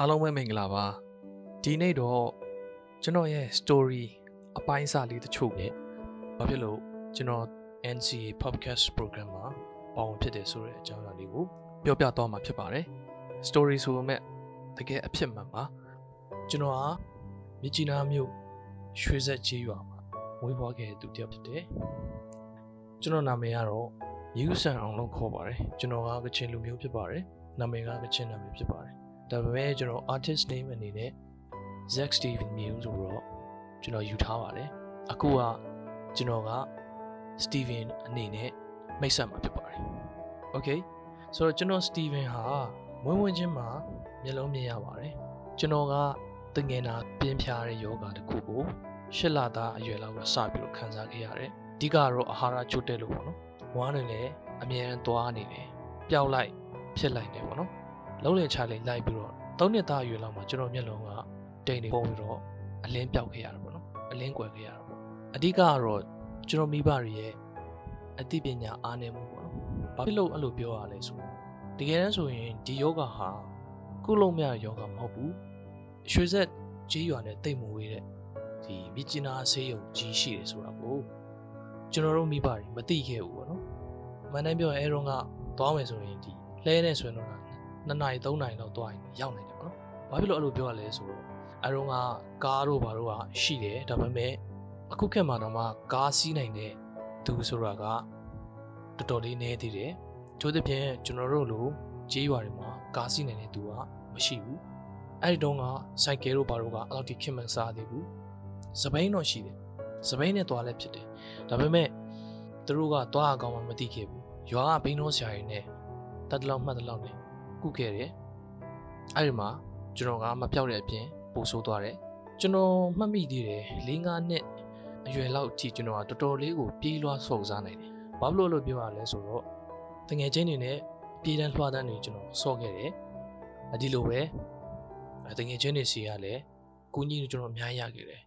အားလုံးပဲမင်္ဂလာပါဒီနေ့တော့ကျွန်တော်ရဲ့ story အပိုင်းအစလေးတချို့နဲ့ဘာဖြစ်လို့ကျွန်တော် NCA podcast program မှာပါဝင်ဖြစ်တယ်ဆိုတဲ့အကြောင်းအရာလေးကိုပြောပြတော့မှာဖြစ်ပါတယ် story ဆိုပေမဲ့တကယ်အဖြစ်မှန်ပါကျွန်တော်ဟာမြကြီးနားမြို့ရွှေဆက်ကြီးရွာမှာမွေးဖွားခဲ့တဲ့သူတစ်ယောက်ဖြစ်တယ်ကျွန်တော်နာမည်ကတော့မြူးဆန်အောင်လို့ခေါ်ပါတယ်ကျွန်တော်ကကချင်လူမျိုးဖြစ်ပါတယ်နာမည်ကကချင်နာမည်ဖြစ်ပါတယ် ဒါပေမဲ့ကျွန်တော် artist name အနေနဲ့ Zack Steven Mew ဆိုတော့ကျွန်တော်ယူထားပါတယ်အခုကကျွန်တော်က Steven အနေနဲ့မိတ်ဆက်မှာဖြစ်ပါတယ် Okay ဆိုတော့ကျွန်တော် Steven ဟာမွေးဝင်းချင်းမှာမျက်လုံးမြင်ရပါတယ်ကျွန်တော်ကတငယ်နာပြင်းပြတဲ့ယောဂတစ်ခုကိုရှစ်လသားအရွယ်လောက်ကစပြီးတော့ခံစားခဲ့ရတယ်အဓိကတော့အာဟာရချို့တဲ့လို့ပေါ့နော်ဝမ်းတွေလည်းအမြဲတမ်းသွားနေတယ်ပျောက်လိုက်ဖြစ်လိုက်တယ်ပေါ့နော် လုံးလင်ချလိုက်လိုက်ပြီးတော့၃နှစ်သားအရွယ်လောက်မှာကျွန်တော်မျက်လုံးကတိမ်နေပုံပြီးတော့အလင်းပြောက်ခဲ့ရတာပေါ့နော်အလင်းကွယ်ခဲ့ရတာပေါ့အဓိကကတော့ကျွန်တော်မိဘတွေရဲ့အသိပညာအားနည်းမှုပေါ့နော်ဘာဖြစ်လို့အဲ့လိုပြောရလဲဆိုတော့တကယ်တမ်းဆိုရင်ဒီယောဂဟာကုလုံးမြယောဂမဟုတ်ဘူးရွှေဆက်ကြီးရွာနဲ့တိတ်မဝေးတဲ့ဒီမြစ်ကျနာဆေးရုံကြီးရှိတယ်ဆိုတာကိုကျွန်တော်တို့မိဘတွေမသိခဲ့ဘူးပေါ့နော်မန်တိုင်းပြောရင်အဲတော့ကသွားမယ်ဆိုရင်ဒီလဲနေဆိုရင်တော့ 2နာရီ3နာရီလောက်သွားရင်ရောက်နိုင်တယ်ပေါ့နော်။ဘာဖြစ်လို့အဲ့လိုပြောရလဲဆိုတော့အဲတော့ကကားတို့ဘာတို့ကရှိတယ်ဒါပေမဲ့အခုခေတ်မှာတော့မှကားစီးနိုင်တဲ့သူဆိုတာကတော်တော်လေးနည်းသေးတယ်။ချို့သဖြင့်ကျွန်တော်တို့လိုကြေးရွာတွေမှာကားစီးနိုင်တဲ့သူကမရှိဘူး။အဲ့ဒီတုန်းကစိုက်ကဲတို့ဘာတို့ကအဲ့လောက်ထိခင်မစားသေးဘူး။စပိန်တော့ရှိတယ်။စပိန်နဲ့သွားလဲဖြစ်တယ်။ဒါပေမဲ့သူတို့ကသွားအကောင်မှမသိခဲ့ဘူး။ရွာကဘိန်းတော်ဆရာကြီးနဲ့တတ်တလောက်မှတ်တလောက်နဲ့ ကုခဲ့တယ်။အဲ့ဒီမှာကျွန်တော်ကမပြောက်တဲ့အပြင်ပို့ဆိုးသွားတယ်။ကျွန်တော်မှတ်မိသေးတယ်၄၅နှစ်အရွယ်လောက်အထိကျွန်တော်ကတော်တော်လေးကိုပြေးလွှားဆော့စားနိုင်တယ်။ဘာလို့လို့ပြောရလဲဆိုတော့တငယ်ချင်းတွေနဲ့ပြေးတန်းလွှားတန်းတွေကျွန်တော်ဆော့ခဲ့တယ်။အဒီလိုပဲတငယ်ချင်းတွေစီကလည်းကူညီကျွန်တော်အများကြီးရခဲ့တယ်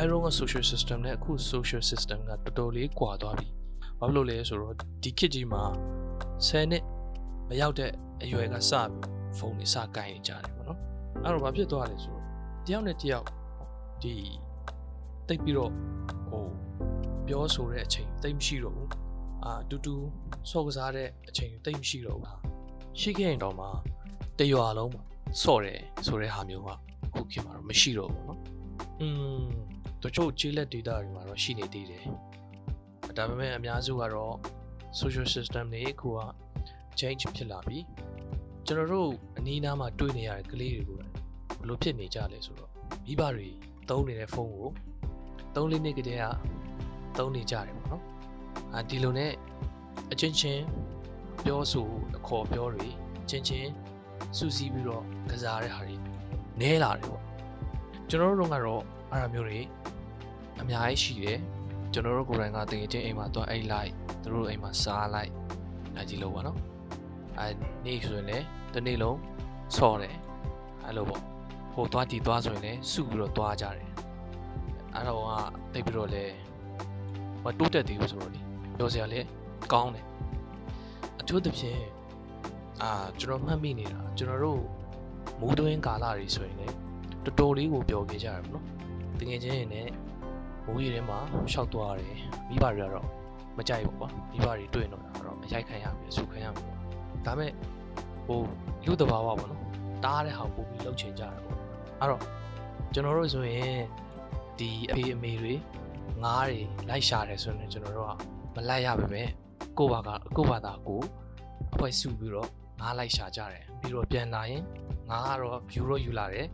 အဲတော့က social system နဲ့အခု social system ကတော်တော်လေးကွာသွားပြီ။ဘာဖြစ်လို့လဲဆိုတော့ဒီခေတ်ကြီးမှာ10နှစ်မရောက်တဲ့အရွယ်ကစပြီးဖုန်းတွေစကင်နေကြတယ်ပေါ့နော်။အဲ့တော့ဘာဖြစ်သွားလဲဆိုတော့တယောက်နဲ့တယောက်ဒီတိတ်ပြီးတော့ဟိုပြောဆိုတဲ့အချိန်တိတ်မရှိတော့ဘူး။အာတူတူဆော့ကစားတဲ့အချိန်တိတ်မရှိတော့ဘူး။ရှိခဲ့ရင်တော့မှတရွာလုံးမှာဆော့တယ်ဆိုတဲ့ဟာမျိုးကအခုခေတ်မှာတော့မရှိတော့ဘူးเนาะอืม တချို့ကျေးလက် data တွေမှာတော့ရှိနေသေးတယ်ဒါပေမဲ့အများစုကတော့ social system တွေခုက change ဖြစ်လာပြီကျွန်တော်တို့အနီးနားမှာတွေ့နေရတဲ့ကလေးတွေကိုဘယ်လိုဖြစ်နေကြလဲဆိုတော့မိဘတွေသုံးနေတဲ့ဖုန်းကိုသုံးလေးနှစ်ကတည်းကသုံးနေကြတယ်ပေါ့နော်အာဒီလိုနဲ့အချင်းချင်းပြောဆိုအခေါ်ပြောတွေချင်းချင်းစူးစီးပြီးတော့ကစားတဲ့ဟာတွေနဲလာတယ်ပေါ့ကျွန်တော်တို့ကတော့အဲ့ဒါမျိုးတွေ အများကြီးရှိတယ်ကျွန်တော်တို့ကိုယ်တိုင်ကတကယ်ချင်းအိမ်မှာသွားအိတ်လိုက်သူတို့အိမ်မှာစားလိုက်ဒါကြီးလို့ပါနော်အဲနေ့ဆိုရင်လည်းတနေ့လုံးဆော့တယ်အဲ့လိုပေါ့ဟိုသွားတီသွားဆိုရင်လည်းစုပြီးတော့သွားကြတယ်အဲ့တော့ကတိတ်ပြီးတော့လဲမတိုးတက်သေးဘူးဆိုတော့လေပြောစရာလည်းကောင်းတယ်အထူးသဖြင့်အာကျွန်တော်မှတ်မိနေတာကျွန်တော်တို့မူးတွင်းကာလတွေဆိုရင်လည်းတော်တော်လေးကိုပြောခဲ့ကြတယ်ပေါ့နော်တကယ်ချင်းရင်လည်း မိုးရီထဲမှာရှောက်သွားတယ်မိဘတွေကတော့မကြိုက်ဘူးကွာမိဘတွေတွေ့တော့တာတော့အရိုက်ခံရပြီဆုခံရပြီပေါ့ဒါမဲ့ဟိုလူတဘာဝပေါ့နော်တားတဲ့ဟာပို့ပြီးလှုပ်ချင်ကြတာပေါ့အဲ့တော့ကျွန်တော်တို့ဆိုရင်ဒီအဖေအမေတွေငားတွေလိုက်ရှာတယ်ဆိုရင်ကျွန်တော်တို့ကမလိုက်ရပါပဲကိုဘာကကိုဘာသာကိုအဖွဲ့စုပြီးတော့ငားလိုက်ရှာကြတယ်ပြီးတော့ပြန်လာရင်ငားကတော့ယူတော့ယူလာတယ်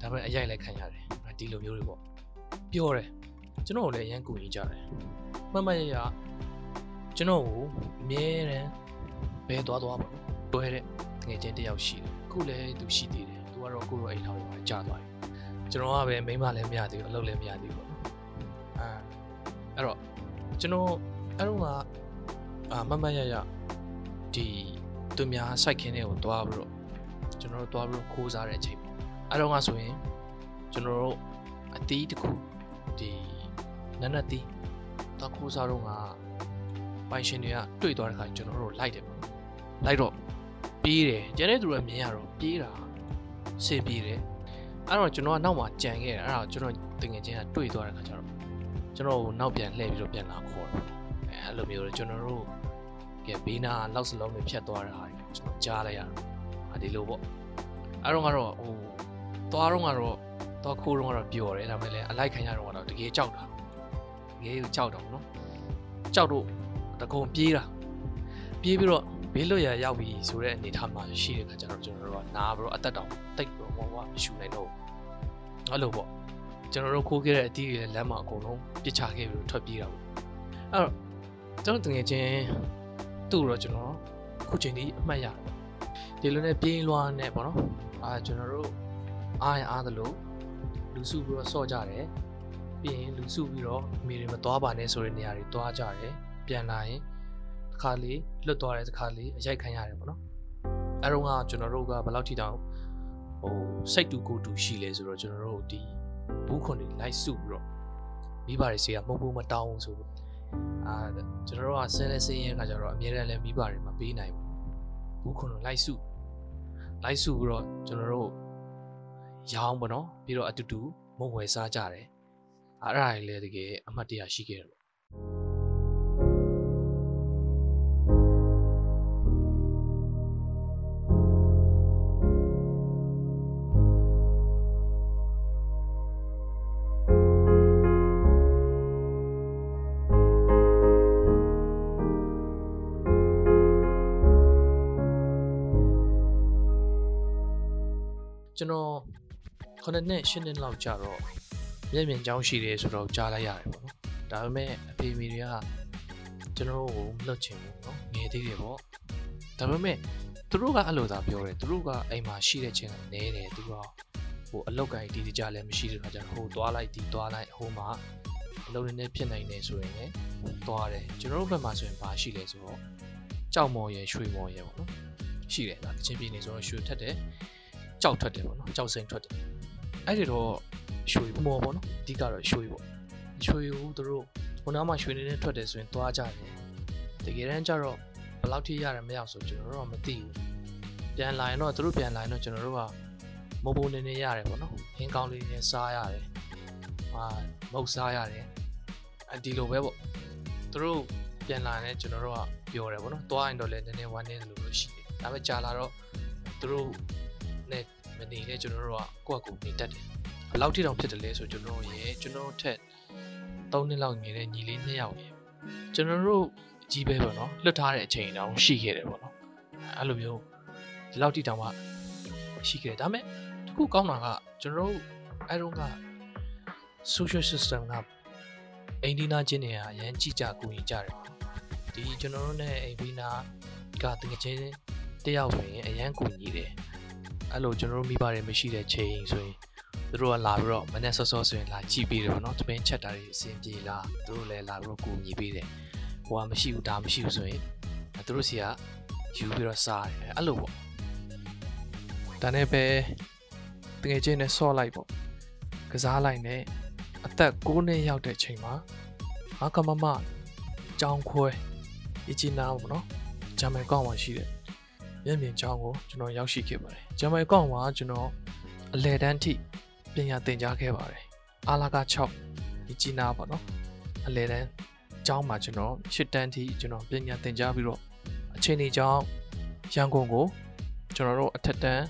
ဒါပေမဲ့အရိုက်လည်းခံရတယ်ဒီလိုမျိုးတွေပေါ့ပြောတယ် ကျွန်တော်ကိုလည်းအရန်ကူညီကြတယ်မှတ်မှတ်ရရကျွန်တော်ကိုအမြဲတမ်းဘဲသွားသွားပါတွဲတဲ့ငွေချင်းတယောက်ရှိတယ်ခုလည်းသူရှိသေးတယ်သူကတော့ကိုရောအိမ်ထောင်မှာကြာသွားပြီကျွန်တော်ကပဲမိမလည်းမရသေးဘူးအလုပ်လည်းမရသေးဘူးပေါ့အာအဲ့တော့ကျွန်တော်အဲ့တော့ကအာမမရရဒီသူများ site ခင်းတွေကိုတွားပြီးတော့ကျွန်တော်တို့တွားပြီးတော့ခိုးစားတဲ့အချိန်ပေါ့အဲ့တော့ကဆိုရင်ကျွန်တော်တို့အသီးတစ်ခုဒီ နက်နက်သီးတော့ခိုးစားတော့ကပိုင်ရှင်တွေကတွေ့သွားတဲ့ခါကျွန်တော်တို့လိုက်တယ်ပေါ့လိုက်တော့ပြေးတယ်ကျန်တဲ့သူတွေကမြင်ရတော့ပြေးတာဆင်ပြေးတယ်အဲ့တော့ကျွန်တော်ကနောက်မှကြံခဲ့တယ်အဲ့ဒါကျွန်တော်တငယ်ချင်းကတွေ့သွားတဲ့ခါကျတော့ကျွန်တော်ကိုနောက်ပြန်လှည့်ပြီးတော့ပြန်လာခေါ်တယ်အဲအဲ့လိုမျိုးကျွန်တော်တို့ကဘေးနာလောက်စလုံးတွေဖြတ်သွားတာဟာကျွန်တော်ကြားလိုက်ရတော့ဟာဒီလိုပေါ့အဲ့တော့ကတော့ဟိုသွားတော့ကတော့သွားခိုးတော့ကတော့ပျော်တယ်ဒါပေမဲ့လည်းအလိုက်ခံရတော့ကတော့တကယ်ကြောက်တာ တကယ်ကိုကြောက်တော့နော်ကြောက်တော့တကုံပြေးတာပြေးပြီးတော့ဘေးလွတ်ရရောက်ပြီဆိုတဲ့အနေထားမှာရှိတဲ့ခါကျတော့ကျွန်တော်တို့ကနားပြီးတော့အသက်တောင်တိတ်ပြီးတော့ဝါမရှူနိုင်တော့အဲ့လိုပေါ့ကျွန်တော်တို့ခိုးခဲ့တဲ့အတီးတွေလမ်းမှာအကုန်လုံးပြစ်ချခဲ့ပြီးတော့ထွက်ပြေးတာပေါ့အဲ့တော့ကျွန်တော်တကယ်ချင်းသူ့တော့ကျွန်တော်ခုချိန်ဒီအမှတ်ရတယ်ပေါ့ဒီလိုနဲ့ပြင်းလွှားနဲ့ပေါ့နော်အာကျွန်တော်တို့အားရအားသလိုလူစုပြီးတော့စော့ကြတယ် ပြီးရင်လူစုပြီးတော့မိတွေမသွားပါနဲ့ဆိုတဲ့နေရာတွေသွားကြတယ်ပြန်လာရင်တစ်ခါလေးလွတ်သွားတဲ့တစ်ခါလေးအရိုက်ခံရတယ်ပေါ့နော်အဲတော့ကကျွန်တော်တို့ကဘယ်လောက်ထိတောင်ဟိုစိတ်တူကိုယ်တူရှိလဲဆိုတော့ကျွန်တော်တို့ဒီဘူးခွန်တွေလိုက်စုပြီးတော့မိဘတွေစီကမဟုတ်ဘူးမတောင်းဘူးဆိုတော့အာကျွန်တော်တို့ကဆင်းလဲဆင်းရဲခါကျတော့အများနဲ့လည်းမိဘတွေမပေးနိုင်ဘူးဘူးခွန်တို့လိုက်စုလိုက်စုပြီးတော့ကျွန်တော်တို့ရောင်းပေါ့နော်ပြီးတော့အတူတူမုံဝယ်စားကြတယ် အဲ့ဒါတွေလည်းတကယ်အမှတ်တရရှိခဲ့တယ်ပေါ့ကျွန်တော်ခုနှစ်နှစ်ရှစ်နှစ်လောက်ကြာတော့ မျက်မြင်ကြောင်းရှိတယ်ဆိုတော့ကြားလိုက်ရတယ်ပေါ့နော်ဒါပေမဲ့အဖေမိတွေကကျွန်တော်တို့ကိုမလွတ်ချင်ဘူးနော်ငယ်သေးတယ်ပေါ့ဒါပေမဲ့သူတို့ကအဲ့လိုသာပြောတယ်သူတို့ကအိမ်မှာရှိတဲ့ချင်းကနဲတယ်သူကဟိုအလောက်ကိုင်းဒီကြလည်းမရှိတဲ့ခါကျတော့ဟိုသွားလိုက်ဒီသွားလိုက်ဟိုမှာအလုံးနဲ့ဖြစ်နိုင်နေဆိုရင်လည်းသွားတယ်ကျွန်တော်တို့ဘက်မှာဆိုရင်ဘာရှိလဲဆိုတော့ကြောက်မော်ရယ်ရွှေမော်ရယ်ပေါ့နော်ရှိတယ်ဒါချင်းပြနေဆိုတော့ရွှေထက်တယ်ကြောက်ထွက်တယ်ပေါ့နော်ကြောက်စိမ့်ထွက်တယ်အဲ့ဒီတော့ ရွှေမော်ပေါ့နော်အဓိကတော့ရွှေပေါ့ရွှေကိုသူတို့ခုနကမှရွှေနေနေထွက်တယ်ဆိုရင်သွားကြတယ်တကယ်တမ်းကျတော့ဘယ်လောက်ထိရတယ်မရဆိုကျွန်တော်တို့ကမသိဘူးပြန်လာရင်တော့သူတို့ပြန်လာရင်တော့ကျွန်တော်တို့ကမုံပုံနေနေရတယ်ပေါ့နော်ဟင်းကောင်းလေးနဲ့စားရတယ်ဟာမုတ်စားရတယ်အဒီလိုပဲပေါ့သူတို့ပြန်လာရင်ကျွန်တော်တို့ကပြောတယ်ပေါ့နော်သွားရင်တော့လည်းနည်းနည်းဝမ်းနေတယ်လို့ရှိတယ်ဒါပေမဲ့ကြာလာတော့သူတို့နဲ့မနေလဲကျွန်တော်တို့ကကိုယ့်အကူနေတတ်တယ် ဘယ်လောက်ထိတောင်ဖြစ်တယ်လဲဆိုကျွန်တော်ရဲ့ကျွန်တော်ထက်3နှစ်လောက်ငယ်တဲ့ညီလေး2ယောက်ရဲ့ကျွန်တော်တို့ကြီးပဲပေါ့နော်လွတ်ထားတဲ့အချိန်တောင်ရှိခဲ့တယ်ပေါ့နော်အဲ့လိုမျိုးဒီလောက်ထိတောင်မှရှိခဲ့တယ်ဒါပေမဲ့တခုကောင်းတာကကျွန်တော်တို့အဲ့တော့က social system ကအိန္ဒိနာချင်းတွေကအရန်ကြည့်ကြကူညီကြတယ်ဒီကျွန်တော်တို့ ਨੇ အိန္ဒိနာကတကယ်ချင်းတယောက်ဆိုရင်အရန်ကူညီတယ်အဲ့လိုကျွန်တော်တို့မိဘတွေမရှိတဲ့ချိန်ဆိုရင် သူတို့ကလာပြီးတော့မနေ့စောစောဆိုရင်လာကြည့်ပေးတယ်ပေါ့နော်တပင်းချက်တာတွေအဆင်ပြေလားသူတို့လည်းလာပြီးတော့ကူညီပေးတယ်ဟိုကမရှိဘူးဒါမရှိဘူးဆိုရင်သူတို့စီကယူပြီးတော့စားတယ်အဲ့လိုပေါ့ဒါနဲ့ပဲတကယ်ချင်းနဲ့ဆော့လိုက်ပေါ့ကစားလိုက်နဲ့အသက်6နှစ်ရောက်တဲ့ချိန်မှာအကမမကြောင်းခွဲအချီနာပေါ့နော်ဂျာမန်ကောင်းမှရှိတယ်မျက်မြင်ကြောင်းကိုကျွန်တော်ရောက်ရှိခဲ့ပါတယ်ဂျာမန်ကောင်းမှာကျွန်တော်အလဲတန်းထိ ပညာသင်ကြားခဲ့ပါတယ်အာလာက6အချီနာပေါ့နော်အလဲတန်းကျောင်းမှာကျွန်တော်ရှစ်တန်းထိကျွန်တော်ပညာသင်ကြားပြီးတော့အချိန်ကြီးကျောင်းရန်ကုန်ကိုကျွန်တော်တို့အထက်တန်း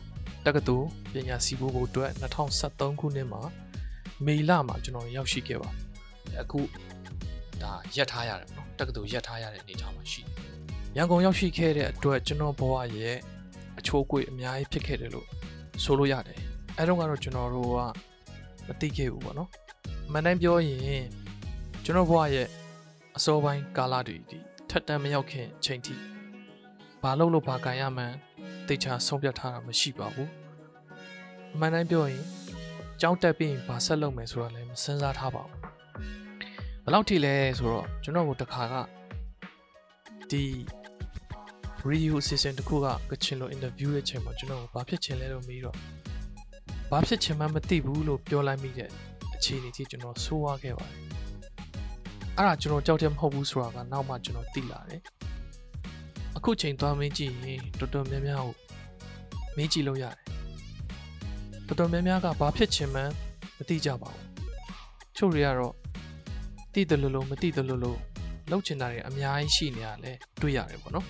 တက္ကသိုလ်ပညာစီဖို့ကိုအတွက်2023ခုနှစ်မှာမေလမှာကျွန်တော်ရောက်ရှိခဲ့ပါအခုဒါရက်ထားရတယ်ပေါ့နော်တက္ကသိုလ်ရက်ထားရတဲ့အနေအထားမှာရှိတယ်ရန်ကုန်ရောက်ရှိခဲ့တဲ့အတွက်ကျွန်တော်ဘဝရဲ့အချိုးအကွေ့အများကြီးဖြစ်ခဲ့တယ်လို့ဆိုလို့ရတယ် အဲတော့ကတော့ကျွန်တော်တို့ကမသိခဲ့ဘူးပေါ့နော်အမှန်တိုင်းပြောရင်ကျွန်တော်ဘဝရဲ့အစောပိုင်းကာလတွေဒီထက်တန်မရောက်ခင်အချိန်ထိဘာလုပ်လို့ဘာကန်ရမှန်းသိချာဆုံးဖြတ်ထားတာမရှိပါဘူးအမှန်တိုင်းပြောရင်ကြောင်းတက်ပြီးရင်ဘာဆက်လုပ်မယ်ဆိုတာလည်းမစဉ်းစားထားပါဘူးဘယ်လောက်ထိလဲဆိုတော့ကျွန်တော်တို့တခါကဒီ review assistant တခုကကချင်လို interview ရဲ့ချိန်မှာကျွန်တော်ဘာဖြစ်ချင်လဲလို့မေးတော့ ဘာဖြစ်ချင်မှမသိဘူးလို့ပြောလိုက်မိတဲ့အခြေအနေကြီးကျွန်တော်ဆိုးဝါးခဲ့ပါတယ်အဲ့ဒါကျွန်တော်ကြောက်တယ်မဟုတ်ဘူးဆိုတာကနောက်မှကျွန်တော်သိလာတယ်အခုချိန်သွားမင်းကြည့်ရင်တော်တော်များများကိုမင်းကြည့်လို့ရတယ်တော်တော်များများကဘာဖြစ်ချင်မှန်းမသိကြပါဘူးချို့တွေကတော့သိတယ်လို့လို့မသိတယ်လို့လို့လောက်ချင်တာတွေအများကြီးရှိနေရလဲတွေ့ရတယ်ပေါ့နော်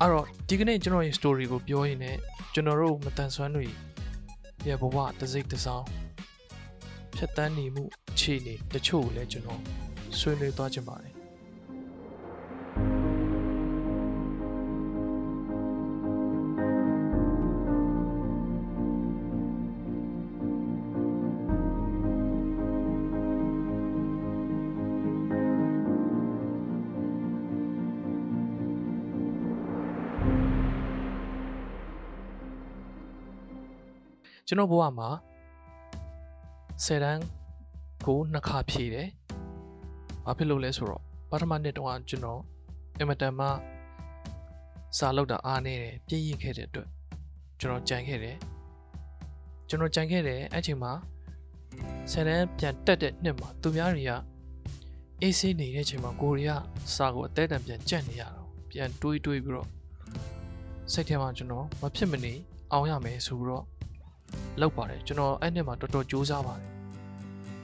အဲ့တော့ဒီကနေ့ကျွန်တော်ရဲ့ story ကိုပြောရင်းနဲ့ကျွန်တော်တို့မတန်ဆွမ်းတွေ ရဲ့ဘဝတစ်စိတ်တစ်စောင်းဖြတ်တန်းနေမှုအခြေအနေတချို့ကိုလည်းကျွန်တော်ဆွေးနွေးသွားခြင်းပါတယ် ကျွန်တော်ဘဝမှာ10တန်းကိုနှစ်ခါဖြည့်တယ်။ဘာဖြစ်လို့လဲဆိုတော့ပထမနှစ်တုန်းကကျွန်တော်အင်မတန်မှစာလောက်တာအားနေတယ်ပြည့်ရခဲ့တဲ့အတွက်ကျွန်တော်ကြံခဲ့တယ်။ကျွန်တော်ကြံခဲ့တယ်အဲ့ချိန်မှာ10တန်းပြန်တက်တဲ့နှစ်မှာသူများတွေကအေးဆေးနေတဲ့ချိန်မှာကိုရီးယားစာကိုအသေးတန်ပြန်ကြက်နေရတော့ပြန်တွေးတွေးပြီးတော့စိတ်ထဲမှာကျွန်တော်မဖြစ်မနေအောင်ရမယ်ဆိုပြီးတော့ လောက်ပါတယ်ကျွန်တော်အဲ့နှစ်မှာတော်တော်ကြိုးစားပါတယ်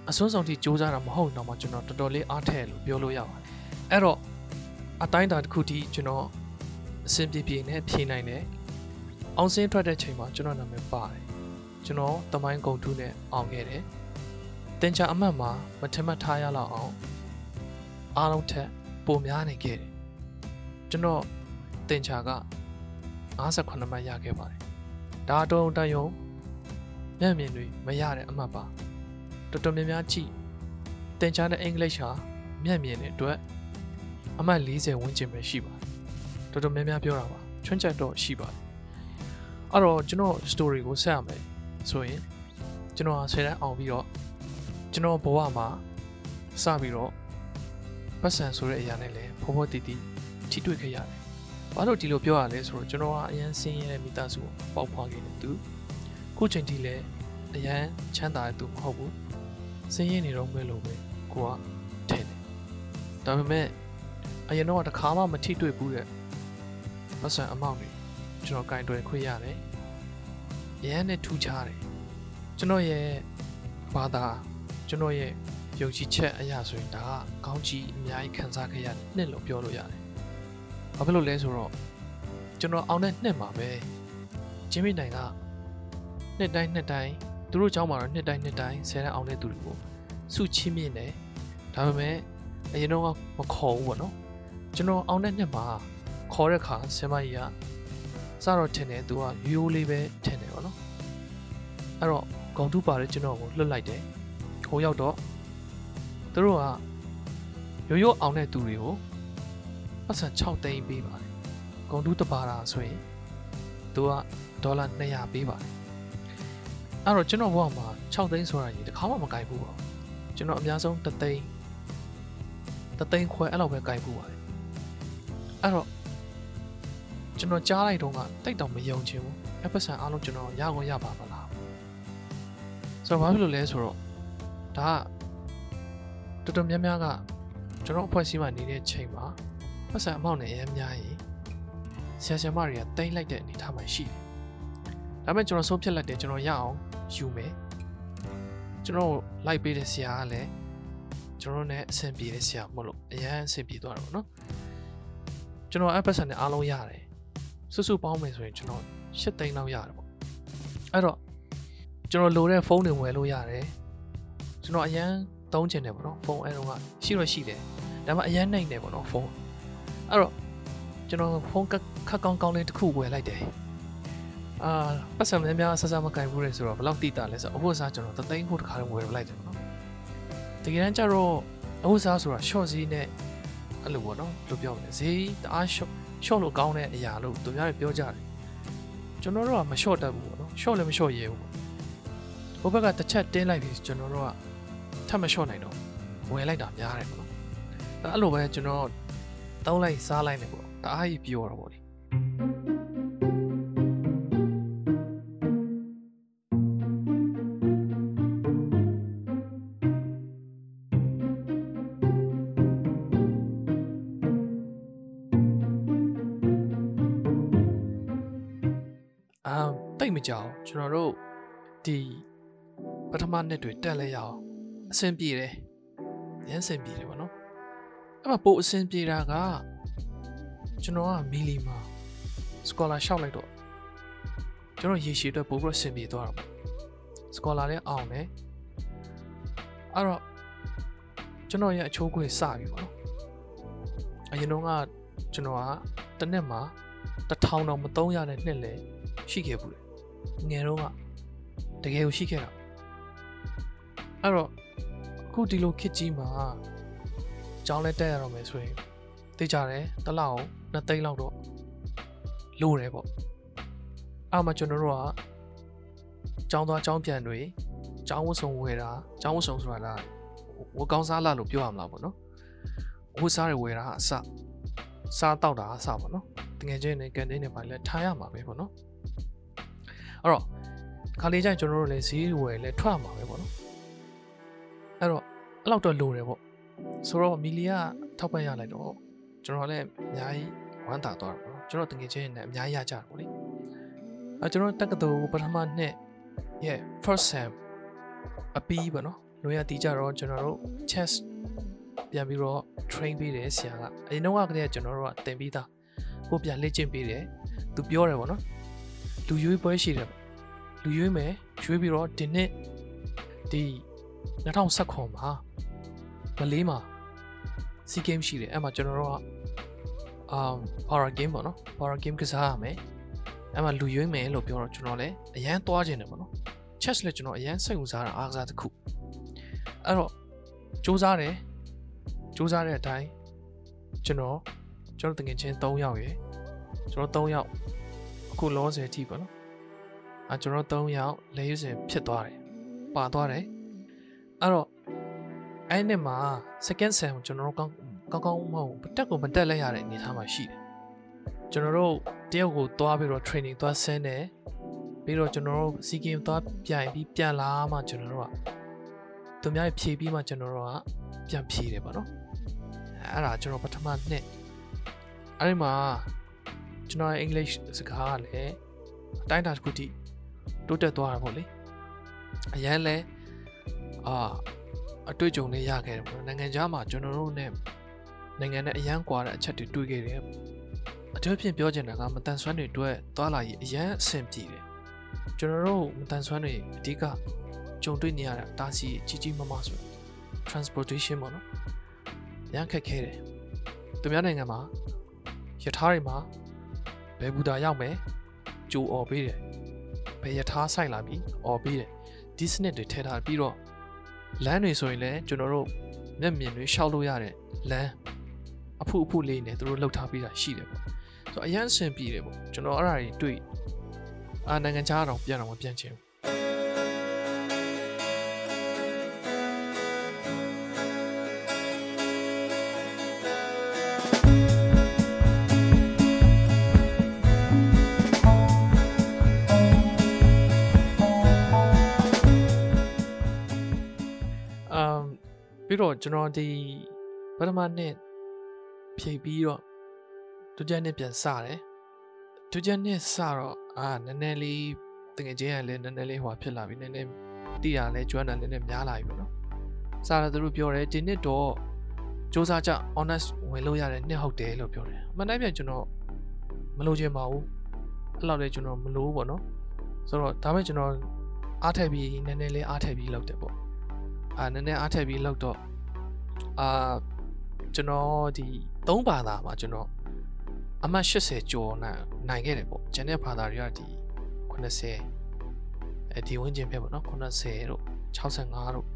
အစွန်းဆောင်ထိကြိုးစားတာမဟုတ်တော့မှကျွန်တော်တော်တော်လေးအားထည့်လို့ပြောလို့ရပါတယ်အဲ့တော့အတိုင်းတာတစ်ခုထိကျွန်တော်အဆင်ပြေပြေနဲ့ဖြေနိုင်တယ်အောင်စင်းထွက်တဲ့ချိန်မှာကျွန်တော်နာမည်ပါတယ်ကျွန်တော်တမိုင်းကုံတူးနဲ့အောင်ခဲ့တယ်တင်ချာအမှတ်မှာမထမတ်ထားရလောက်အောင်အားလုံးထက်ပိုများနေခဲ့တယ်ကျွန်တော်တင်ချာက58မှတ်ရခဲ့ပါတယ်ဒါတော့တယုံ မျက်မြင်တွေမရတဲ့အမှတ်ပါတော်တော်များများကြည့်တင်ချာတဲ့အင်္ဂလိပ်ဟာမျက်မြင်တဲ့အတွက်အမှတ်40ဝန်းကျင်ပဲရှိပါတယ်တော်တော်များများပြောတာပါချွန်းချက်တော့ရှိပါတယ်အဲ့တော့ကျွန်တော် story ကိုဆက်ရမယ်ဆိုရင်ကျွန်တော်ဆယ်တန်းအောင်ပြီးတော့ကျွန်တော်ဘဝမှာစပြီးတော့ပတ်စံဆိုတဲ့အရာနဲ့လည်းဖောဖောတီတီထိတွေ့ခဲ့ရတယ်။ဘာလို့ဒီလိုပြောရလဲဆိုတော့ကျွန်တော်ကအရန်ဆင်းရဲတဲ့မိသားစုကိုပေါက်ဖွာခဲ့တဲ့သူ ခုချိန်ထိလည်းအရန်ချမ်းသာတဲ့သူမဟုတ်ဘူး။ဆင်းရဲနေတော့မဲ့လို့ပဲကိုကထင်တယ်။ဒါပေမဲ့အရင်တော့တခါမှမထိတွေ့ဘူးတဲ့ပတ်စံအမောက်တွေကျွန်တော်ကင်တွယ်ခွင့်ရတယ်။ရန်နဲ့ထူးခြားတယ်။ကျွန်တော်ရဲ့ဘာသာကျွန်တော်ရဲ့ယုံကြည်ချက်အရာဆိုရင်ဒါကကောင်းကြီးအများကြီးခံစားခဲ့ရတဲ့နှစ်လို့ပြောလို့ရတယ်။ဘာဖြစ်လို့လဲဆိုတော့ကျွန်တော်အောင်တဲ့နှစ်မှာပဲဂျင်းမီနိုင်က နှစ်တိုင်းနှစ်တိုင်းသူတို့เจ้าမှာတော့နှစ်တိုင်းနှစ်တိုင်းဆယ်တန်းအောင်တဲ့သူတွေကိုစုချင်းမြင့်တယ်။ဒါပေမဲ့အရင်တော့မခေါ်ဘူးပေါ့နော်။ကျွန်တော်အောင်တဲ့နှစ်မှာခေါ်တဲ့ခါဆင်မကြီးကစတော့ထင်တယ်သူကရိုးရိုးလေးပဲထင်တယ်ပေါ့နော်။အဲ့တော့ဂုံတူးပါတဲ့ကျွန်တော်ကိုလွတ်လိုက်တယ်။ဟိုရောက်တော့သူတို့ကရိုးရိုးအောင်တဲ့သူတွေကိုပတ်စံ6သိန်းပေးပါတယ်ဂုံတူးတပါတာဆိုရင်သူကဒေါ်လာ200ပေးပါတယ် အဲ့တော့ကျွန်တော်ဘဝမှာ6သိန်းဆိုတာကြီးတခါမှမကြိုက်ဘူးပေါ့ကျွန်တော်အများဆုံး3သိန်း3သိန်းခွဲအဲ့လောက်ပဲကြိုက်ဘူးပါတယ်အဲ့တော့ကျွန်တော်ကြားလိုက်တော့ကတိတ်တော့မယုံချင်ဘူးအပတ်စံအားလုံးကျွန်တော်ရကုန်ရပါမလားဆိုတော့ဘာဖြစ်လို့လဲဆိုတော့ဒါကတော်တော်များများကကျွန်တော်အဖွဲ့အစည်းမှာနေတဲ့ချိန်မှာပတ်စံအမောက်နဲ့အများများရင်ဆရာဆရာမတွေကတိတ်လိုက်တဲ့အနေအထားမှာရှိတယ်။ ဒါပေမဲ့ကျွန်တော်ဆုံးဖြတ်လိုက်တယ်ကျွန်တော်ရအောင်ယူမယ်။ကျွန်တော်လိုက်ပေးတဲ့ဆရာကလည်းကျွန်တော်နဲ့အဆင်ပြေတဲ့ဆရာမဟုတ်လို့အရန်အဆင်ပြေသွားတယ်ပေါ့နော်။ကျွန်တော်အပတ်စံနဲ့အားလုံးရတယ်။စွတ်စွတ်ပေါင်းမယ်ဆိုရင်ကျွန်တော်၈သိန်းလောက်ရတယ်ပေါ့။အဲ့တော့ကျွန်တော်လိုတဲ့ဖုန်းတွေဝယ်လို့ရတယ်။ကျွန်တော်အရန်သုံးချင်တယ်ပေါ့နော်ဖုန်းအဲတော့ကရှိတော့ရှိတယ်ဒါပေမဲ့အရင်နိုင်တယ်ပေါ့နော်ဖုန်းအဲ့တော့ကျွန်တော်ဖုန်းခက်ကောင်းကောင်းလေးတစ်ခုဝယ်လိုက်တယ် အာပတ်စံများများဆက်ဆက်မကင်ဘူးလေဆိုတော့ဘယ်လောက်တိတာလဲဆိုတော့အဖို့စားကျွန်တော်တသိန်းဖို့တစ်ခါလေးဝယ်လိုက်တယ်ပေါ့နော်တကယ်တမ်းကျတော့အဖို့စားဆိုတာ short ဈေးနဲ့အဲ့လိုပေါ့နော်ဘယ်လိုပြောမလဲဈေးတအား short short လို့ကောင်းတဲ့အရာလို့သူများတွေပြောကြတယ်ကျွန်တော်တို့ကမ short တတ်ဘူးပေါ့နော် short လည်းမ short ရဲဘူးဟိုဘက်ကတစ်ချက်တင်းလိုက်ပြီကျွန်တော်တို့ကထပ်မလျှော့နိုင်တော့ဝယ်လိုက်တာများတယ်ပေါ့နော်အဲ့လိုပဲကျွန်တော်တောင်းလိုက်စားလိုက်နေပေါ့တအားကြီးပြောတော့ပေါ့လေ ကြောက်ကျွန်တော်တို့ဒီပထမနှစ်တွေတက်လဲရအောင်အဆင်ပြေတယ်ရမ်းအဆင်ပြေတယ်ဗောနော်အဲ့မှာပို့အဆင်ပြေတာကကျွန်တော်ကမီလီမှာစကောလာရှောက်လိုက်တော့ကျွန်တော်ရေရှည်အတွက်ပို့ပြီးအဆင်ပြေသွားတာပေါ့စကောလာလည်းအောင်တယ်အဲ့တော့ကျွန်တော်ရဲ့အချိုးခွေစပြီဗောနော်အရင်တော့ကကျွန်တော်ကတစ်နှစ်မှာတစ်ထောင်တော့မသုံးရတဲ့နှစ်လေရှိခဲ့ဘူးလေ ငယ်တော့ကတကယ်ကိုရှိခဲ့တာအဲ့တော့အခုဒီလိုခစ်ကြီးမှာကြောင်းလဲတက်ရတော့မယ်ဆိုရင်သိကြတယ်တစ်လောက်နှစ်သိန်းလောက်တော့လိုတယ်ပေါ့အဲ့မှာကျွန်တော်တို့ကကြောင်းသွားကြောင်းပြန်တွေကြောင်းဝတ်စုံဝယ်တာကြောင်းဝတ်စုံဆိုတာလားဝကောင်းစားလာလို့ပြောရမလားပေါ့နော်ဝတ်စားတွေဝယ်တာအစစားတောက်တာအစပေါ့နော်တကယ်ချင်းနဲ့ကန်တင်းနဲ့ပါလဲထားရမှာပဲပေါ့နော် အဲ့တော့ခါလေးကျရင်ကျွန်တော်တို့လည်းဈေးဝယ်လဲထွက်မှာပဲပေါ့နော်အဲ့တော့အဲ့လောက်တော့လိုတယ်ပေါ့ဆိုတော့မီလီယာထောက်ပံ့ရလိုက်တော့ကျွန်တော်လည်းအများကြီးဝမ်းသာသွားတာပေါ့နော်ကျွန်တော်တကယ်ချင်းနဲ့အများကြီးရကြတာပေါ့လေအဲကျွန်တော်တက္ကသိုလ်ပထမနှစ်ရဲ့ first sem အပီးပေါ့နော်လိုရတီးကြတော့ကျွန်တော်တို့ chess ပြန်ပြီးတော့ train ပေးတယ်ဆရာကအရင်တော့ကတည်းကကျွန်တော်တို့ကသင်ပြီးသားကိုပြန်လေ့ကျင့်ပေးတယ်သူပြောတယ်ပေါ့နော် လူရွေးပွဲရှိတယ်လူရွေးမယ်ရွေးပြီးတော့ဒီနှစ်ဒီ2019မှာမလေးမှာ C game ရှိတယ်အဲ့မှာကျွန်တော်တို့ကအာ horror game ပေါ့နော် horror game ကစားရမယ်အဲ့မှာလူရွေးမယ်လို့ပြောတော့ကျွန်တော်လည်းအရန်သွားခြင်းတယ်ပေါ့နော် chess လည်းကျွန်တော်အရန်စိတ်ဝင်စားတာအားကစားတစ်ခုအဲ့တော့စူးစမ်းတယ်စူးစမ်းတဲ့အတိုင်းကျွန်တော်ကျွန်တော်တကယ်ချင်း3ယောက်ရယ်ကျွန်တော်3ယောက်အ ခုလောဆယ်ကြည့်ပါနော်အဲကျွန်တော်3ယောက်လဲရွစင်ဖြစ်သွားတယ်ပါသွားတယ်အဲ့တော့အဲ့နှစ်မှာ second sem ကိုကျွန်တော်တို့ကောင်းကောင်းကောင်းမဟုတ်တက်ကိုမတက်လိုက်ရတဲ့အနေအထားမှာရှိတယ်ကျွန်တော်တို့တယောက်ကိုသွားပြီးတော့ training သွားဆင်းတယ်ပြီးတော့ကျွန်တော်တို့ C game သွားပြန်ပြီးပြန်လာမှကျွန်တော်တို့ကသူများဖြည့်ပြီးမှကျွန်တော်တို့ကပြန်ဖြည့်တယ်ပေါ့နော်အဲ့ဒါကျွန်တော်ပထမနှစ်အဲ့ဒီမှာ ကျွန်တော် English စကားကလည်းအတိုင်းအတာတစ်ခုထိတိုးတက်သွားတာပေါ့လေအရန်လဲအာအတွေ့အကြုံလေးရခဲ့တယ်ပေါ့နိုင်ငံခြားမှာကျွန်တော်တို့ ਨੇ နိုင်ငံနဲ့အရန်ကွာတဲ့အချက်တွေတွေ့ခဲ့တယ်အထူးဖြင့်ပြောချင်တာကမတန်ဆွမ်းတွေအတွက်သွားလာရေးအရန်အဆင်ပြေတယ်ကျွန်တော်တို့မတန်ဆွမ်းတွေအဓိကကြုံတွေ့နေရတာတာစီကြီးကြီးမားမားဆို transportation ပေါ့နော်ရန်ခက်ခဲတယ်သူများနိုင်ငံမှာယထာတွေမှာ ဘယ်ဘူတာရောက်မယ်ကြိုអော်ပေးတယ်ဘယ်ယထာဆိုင်လာပြီអော်ပေးတယ်ဒီစနစ်တွေထည့်ထားပြီးတော့လမ်းတွေဆိုရင်လည်းကျွန်တော်တို့မျက်မြင်တွေရှောက်လို့ရတဲ့လမ်းအဖုအဖုလေးနဲ့သူတို့လှုပ်ထားပြီးတာရှိတယ်ပေါ့ဆိုတော့အရန်ဆင်ပြေတယ်ပေါ့ကျွန်တော်အဲ့ဒါတွေတွေ့အာနိုင်ငံခြားတော့ပြန်တော့မပြန်ချင်ဘူး တော့ကျွန်တော်ဒီပထမနှစ်ဖြည့်ပြီးတော့ဒုတိယနှစ်ပြန်စတယ်ဒုတိယနှစ်စတော့အာနည်းနည်းလေးတကယ်ချင်းကလည်းနည်းနည်းလေးဟိုဖြစ်လာပြီနည်းနည်းတိရလဲကျွမ်းတာနည်းနည်းများလာပြီပေါ့နော်စတာသူတို့ပြောတယ်ဒီနှစ်တော့စူးစမ်းကြ honest ဝင်လို့ရတဲ့နှစ်ဟုတ်တယ်လို့ပြောတယ်အမှန်တမ်းပြန်ကျွန်တော်မလို့ချင်ပါဘူးအဲ့လောက်လည်းကျွန်တော်မလို့ပေါ့နော်ဆိုတော့ဒါမဲ့ကျွန်တော်အားထည့်ပြီးနည်းနည်းလေးအားထည့်ပြီးလုပ်တယ်ပေါ့အာနည်းနည်းအားထည့်ပြီးလောက်တော့ အာကျွန်တော်ဒီ၃ဘာသာမှာကျွန်တော်အမှတ်80ကျော်နိုင်နိုင်ခဲ့တယ်ပေါ့ကျန်တဲ့ဘာသာတွေကဒီ80အဲဒီဝင်းကျင်ဖြစ်ပေါ့နော်80တို့65တို့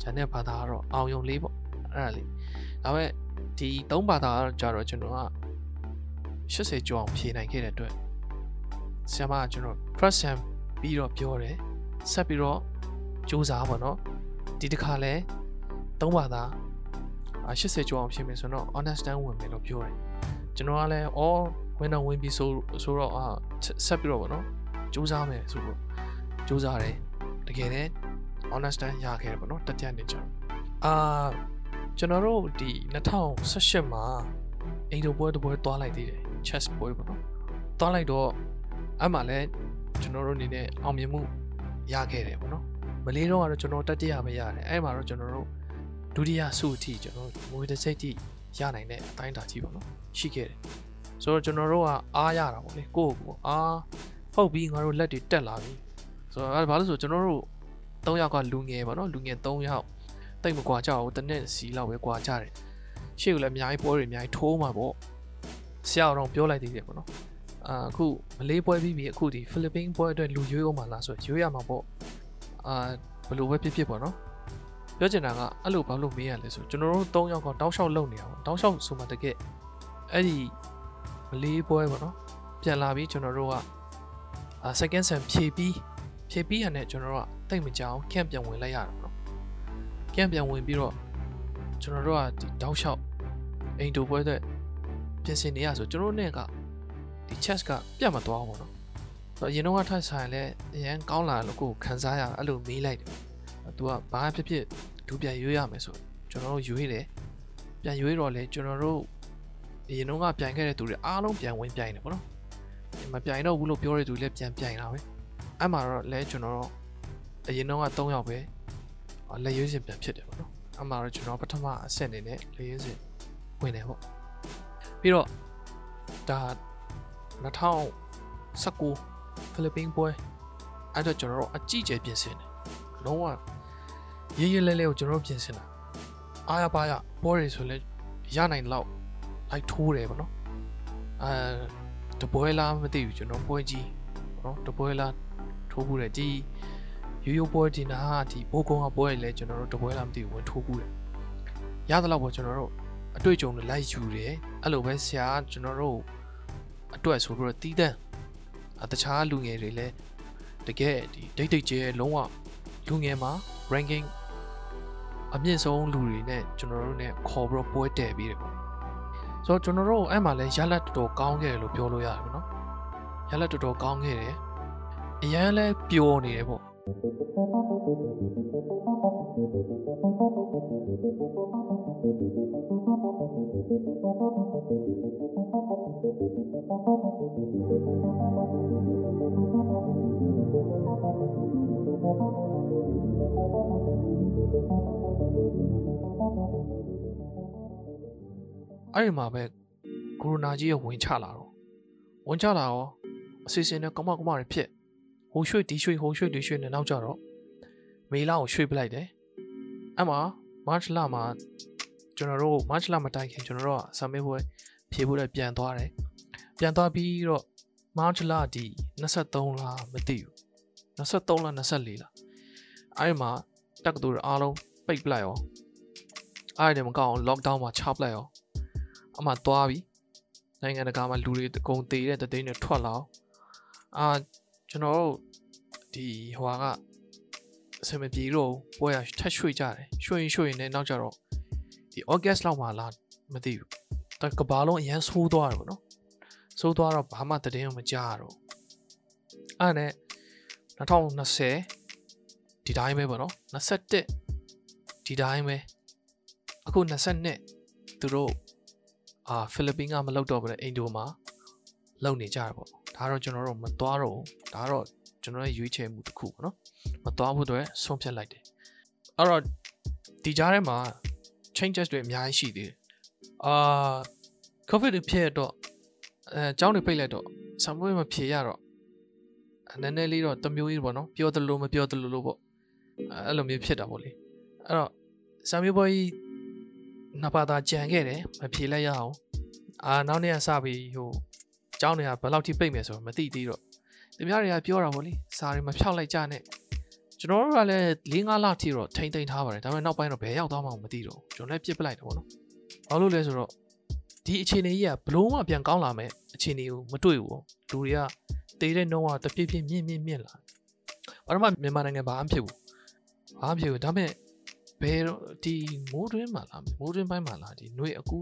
ကျန်တဲ့ဘာသာကတော့အောင်ယုံလေးပေါ့အဲ့ဒါလေးဒါပေမဲ့ဒီ၃ဘာသာကတော့ကြတော့ကျွန်တော်က80ကျော်အောင်ဖြေနိုင်ခဲ့တဲ့အတွက်ဆရာမကကျွန်တော် first sem ပြီးတော့ပြောတယ်ဆက်ပြီးတော့စူးစမ်းပါတော့ဒီတစ်ခါလဲ သုံးပါသား80ကျော်အောင်ဖြစ်မယ်ဆိုတော့ understand ဝင်မယ်လို့ပြောတယ်ကျွန်တော်ကလည်းအော်ဝင်တော့ဝင်ပြီဆိုဆိုတော့အာဆက်ပြီးတော့ဗောနော်စူးစမ်းမယ်ဆိုတော့စူးစမ်းတယ်တကယ်လည်း understand ရခဲ့တယ်ဗောနော်တတိယနှစ်ကျော်အာကျွန်တော်တို့ဒီ2018မှာအိမ်တို့ပွဲတစ်ပွဲတွားလိုက်သေးတယ် chess ပွဲဗောနော်တွားလိုက်တော့အဲ့မှာလည်းကျွန်တော်တို့အနေနဲ့အောင်မြင်မှုရခဲ့တယ်ဗောနော်မလေးတော့ကတော့ကျွန်တော်တတိယပဲရတယ်အဲ့မှာတော့ကျွန်တော်တို့ ဒုတိယဆုအထိကျွန်တော်ငွေတစ်စိတ်ထိရနိုင်တဲ့အတိုင်းအတာကြီးပေါ့နော်ရှိခဲ့တယ်ဆိုတော့ကျွန်တော်တို့ကအားရတာပေါ့လေကိုယ့်ကိုယ်အားဟုတ်ပြီငါတို့လက်တွေတက်လာပြီဆိုတော့အဲ့ဘာလို့ဆိုကျွန်တော်တို့၃ယောက်ကလူငယ်ပေါ့နော်လူငယ်၃ယောက်တိတ်မကွာကြဘူးတနေ့စီလောက်ပဲကွာကြတယ်ရှေ့ကလည်းအများကြီးပွဲတွေအများကြီးထိုးမှာပေါ့ဆရာတော်ပြောလိုက်သေးတယ်ပေါ့နော်အာအခုမလေးပွဲပြီးပြီအခုဒီဖိလစ်ပင်းပွဲအတွက်လူရွေးအောင်မလားဆိုရွေးရမှာပေါ့အာဘယ်လိုပဲဖြစ်ဖြစ်ပေါ့နော် ပြောချင်တာကအဲ့လိုဘာလို့မေးရလဲဆိုကျွန်တော်တို့၃ယောက်ကတောက်လျှောက်လုံနေတာပေါ့တောက်လျှောက်ဆိုမှတကယ်အဲ့ဒီမလေးပွဲပေါ့နော်ပြန်လာပြီးကျွန်တော်တို့ကအာ second sem ဖြည့်ပြီးဖြည့်ပြီးရတဲ့ကျွန်တော်တို့ကတိတ်မကြောင် camp ပြန်ဝင်လိုက်ရတာပေါ့နော် camp ပြန်ဝင်ပြီးတော့ကျွန်တော်တို့ကဒီတောက်လျှောက်အိမ်တူပွဲတဲ့ပြင်ဆင်နေရဆိုကျွန်တော်တို့နဲ့ကဒီ chess ကပြတ်မသွားဘူးပေါ့နော်ဆိုတော့အရင်တော့ထိုက်ဆိုင်လဲအရင်ကောင်းလာလို့ကိုယ်ခံစားရအဲ့လိုမေးလိုက်တယ်။ तू ကဘာဖြစ်ဖြစ်ဒူပြန်ရွေးရမယ်ဆိုကျွန်တော်တို့ရွေးတယ်။ပြန်ရွေးတော့လေကျွန်တော်တို့အရင်တော့ပြန်ခဲ့တဲ့သူတွေအားလုံးပြန်ဝင်ပြိုင်တယ်ပေါ့နော်။မပြိုင်တော့ဘူးလို့ပြောတဲ့သူလည်းပြန်ပြိုင်တာပဲ။အဲ့မှာတော့လဲကျွန်တော်တို့အရင်တော့3ယောက်ပဲလက်ရွေးစင်ပြန်ဖြစ်တယ်ပေါ့နော်။အဲ့မှာတော့ကျွန်တော်ပထမအဆင့်အနေနဲ့လက်ရွေးစင်ဝင်တယ်ပေါ့။ပြီးတော့ဒါ2019ဖိလစ်ပင်းပွဲအဲ့တော့ကျွန်တော်တို့အကြည့်ကျပြင်ဆင်တယ်လုံးဝ ရေးရေးလဲလဲကိုကျွန်တော်တို့ပြင်ဆင်တာအားရပါရပွဲတွေဆိုလဲရနိုင်လောက်လိုက်ထိုးတယ်ပေါ့နော်အဲတပွဲလားမသိဘူးကျွန်တော်ပွဲကြီးနော်တပွဲလားထိုးဘူးတယ်ဒီရိုးရိုးပွဲဒီနာဒီဘိုးကုန်းကပွဲတွေလဲကျွန်တော်တို့တပွဲလားမသိဘူးဝင်ထိုးဘူးတယ်ရသလောက်ပေါ့ကျွန်တော်တို့အတွေ့အကြုံတွေလိုက်ယူတယ်အဲ့လိုပဲဆရာကျွန်တော်တို့အတွက်ဆိုပြီးတော့တီးတန့်တခြားလူငယ်တွေလည်းတကယ်ဒီဒိတ်ဒိတ်ကျဲလုံးဝလူငယ်မှာ ranking အမြင့်ဆုံးလူတွေနဲ့ကျွန်တော်တို့ ਨੇ ခေါ်ပြီးတော့ပွဲတည်ပြီးတယ်ပေါ့ဆိုတော့ကျွန်တော်တို့အဲ့မှာလဲရလက်တော်တော်ကောင်းခဲ့တယ်လို့ပြောလို့ရတယ်ပေါ့နော်ရလက်တော်တော်ကောင်းခဲ့တယ်အရန်လဲပျော်နေတယ်ပေါ့ အဲ့ဒီမှာပဲကိုရိုနာကြီးရဝင်ချလာတော့ဝင်ချလာတော့အစီအစဉ်နဲ့ကမကမတွေဖြစ်ဟိုရွှေ့ဒီရွှေ့ဟိုရွှေ့ဒီရွှေ့နဲ့နောက်ကြတော့မေလာကိုရွှေ့ပလိုက်တယ်အဲ့မှာ March လမှာကျွန်တော်တို့ March လမတိုင်ခင်ကျွန်တော်တို့ကဆာမေးပွဲဖြေဖို့လည်းပြန်သွားတယ်ပြန်သွားပြီးတော့ March လဒီ23လားမသိဘူး23လား24လားအဲ့ဒီမှာတက္ကသိုလ်အားလုံးပိတ်ပလိုက်ရောအဲ့ဒီမကောင်း lockdown မှာချပလိုက်ရော အမှသွားပြီနိုင်ငံတကာမှာလူတွေအကုန်သေးတဲ့တသိန်းတွေထွက်လာအာကျွန်တော်တို့ဒီဟွာကအစမပြေတော့ပွဲရထက်ရွှေ့ကြတယ်ရွှေ့ရင်ရွှေ့ရင်လည်းနောက်ကြတော့ဒီ August လောက်မှာလာမသိဘူးတကဘာလုံးအရန်ဆိုးသွားတယ်ပေါ့နော်ဆိုးသွားတော့ဘာမှတည်င်းမကြတော့အဲ့နဲ့2020ဒီတိုင်းပဲပေါ့နော်21ဒီတိုင်းပဲအခု22သူတို့ အာဖိလစ်ပင်းကမလောက်တော့ဘူးလေအိန္ဒိုမှာလောက်နေကြတာပေါ့ဒါတော့ကျွန်တော်တို့မသွားတော့ဒါတော့ကျွန်တော်ရဲ့ရွေးချယ်မှုတစ်ခုပေါ့နော်မသွားဖို့အတွက်ဆုံးဖြတ်လိုက်တယ်အဲ့တော့ဒီကြားထဲမှာ changes တွေအများကြီးရှိသေးတယ်အာ covid တွေဖြစ်တော့အဲအကြောင်းတွေပိတ်လိုက်တော့ဆံမွေးမဖြေရတော့နည်းနည်းလေးတော့တမျိုးကြီးပေါ့နော်ပြောသလိုမပြောသလိုလို့ပေါ့အဲ့လိုမျိုးဖြစ်တာပေါ့လေအဲ့တော့ဆံမျိုးပွဲကြီး နှစ်ပါးသာကြံခဲ့တယ်မဖြေလိုက်ရအောင်အာနောက်နေ့ကစပြီးဟိုအကြောင်းတွေကဘယ်လောက်ထိပိတ်မယ်ဆိုတော့မသိသေးတော့သူများတွေကပြောတာပေါ့လေစာတွေမဖြောက်လိုက်ကြနဲ့ကျွန်တော်တို့ကလည်း၄၅လထိတော့ထိမ့်သိမ့်ထားပါတယ်ဒါပေမဲ့နောက်ပိုင်းတော့ဘယ်ရောက်သွားမှမသိတော့ကျွန်တော်လည်းပြစ်ပလိုက်တယ်ပေါ့နော်ဘာလို့လဲဆိုတော့ဒီအခြေအနေကြီးကဘလို့မှပြန်ကောင်းလာမယ်အခြေအနေကိုမတွေ့ဘူးလူတွေကတေးတဲ့နှုံးကတပြည့်ပြည့်မြင့်မြင့်မြင့်လာဘာမှမြန်မာနိုင်ငံဘာမှဖြစ်ဘူးဘာမှဖြစ်ဘူးဒါပေမဲ့ ဘယ်တော့ဒီမိုးတွင်းမှာလားမိုးတွင်းပိုင်းမှာလားဒီຫນွေအကူ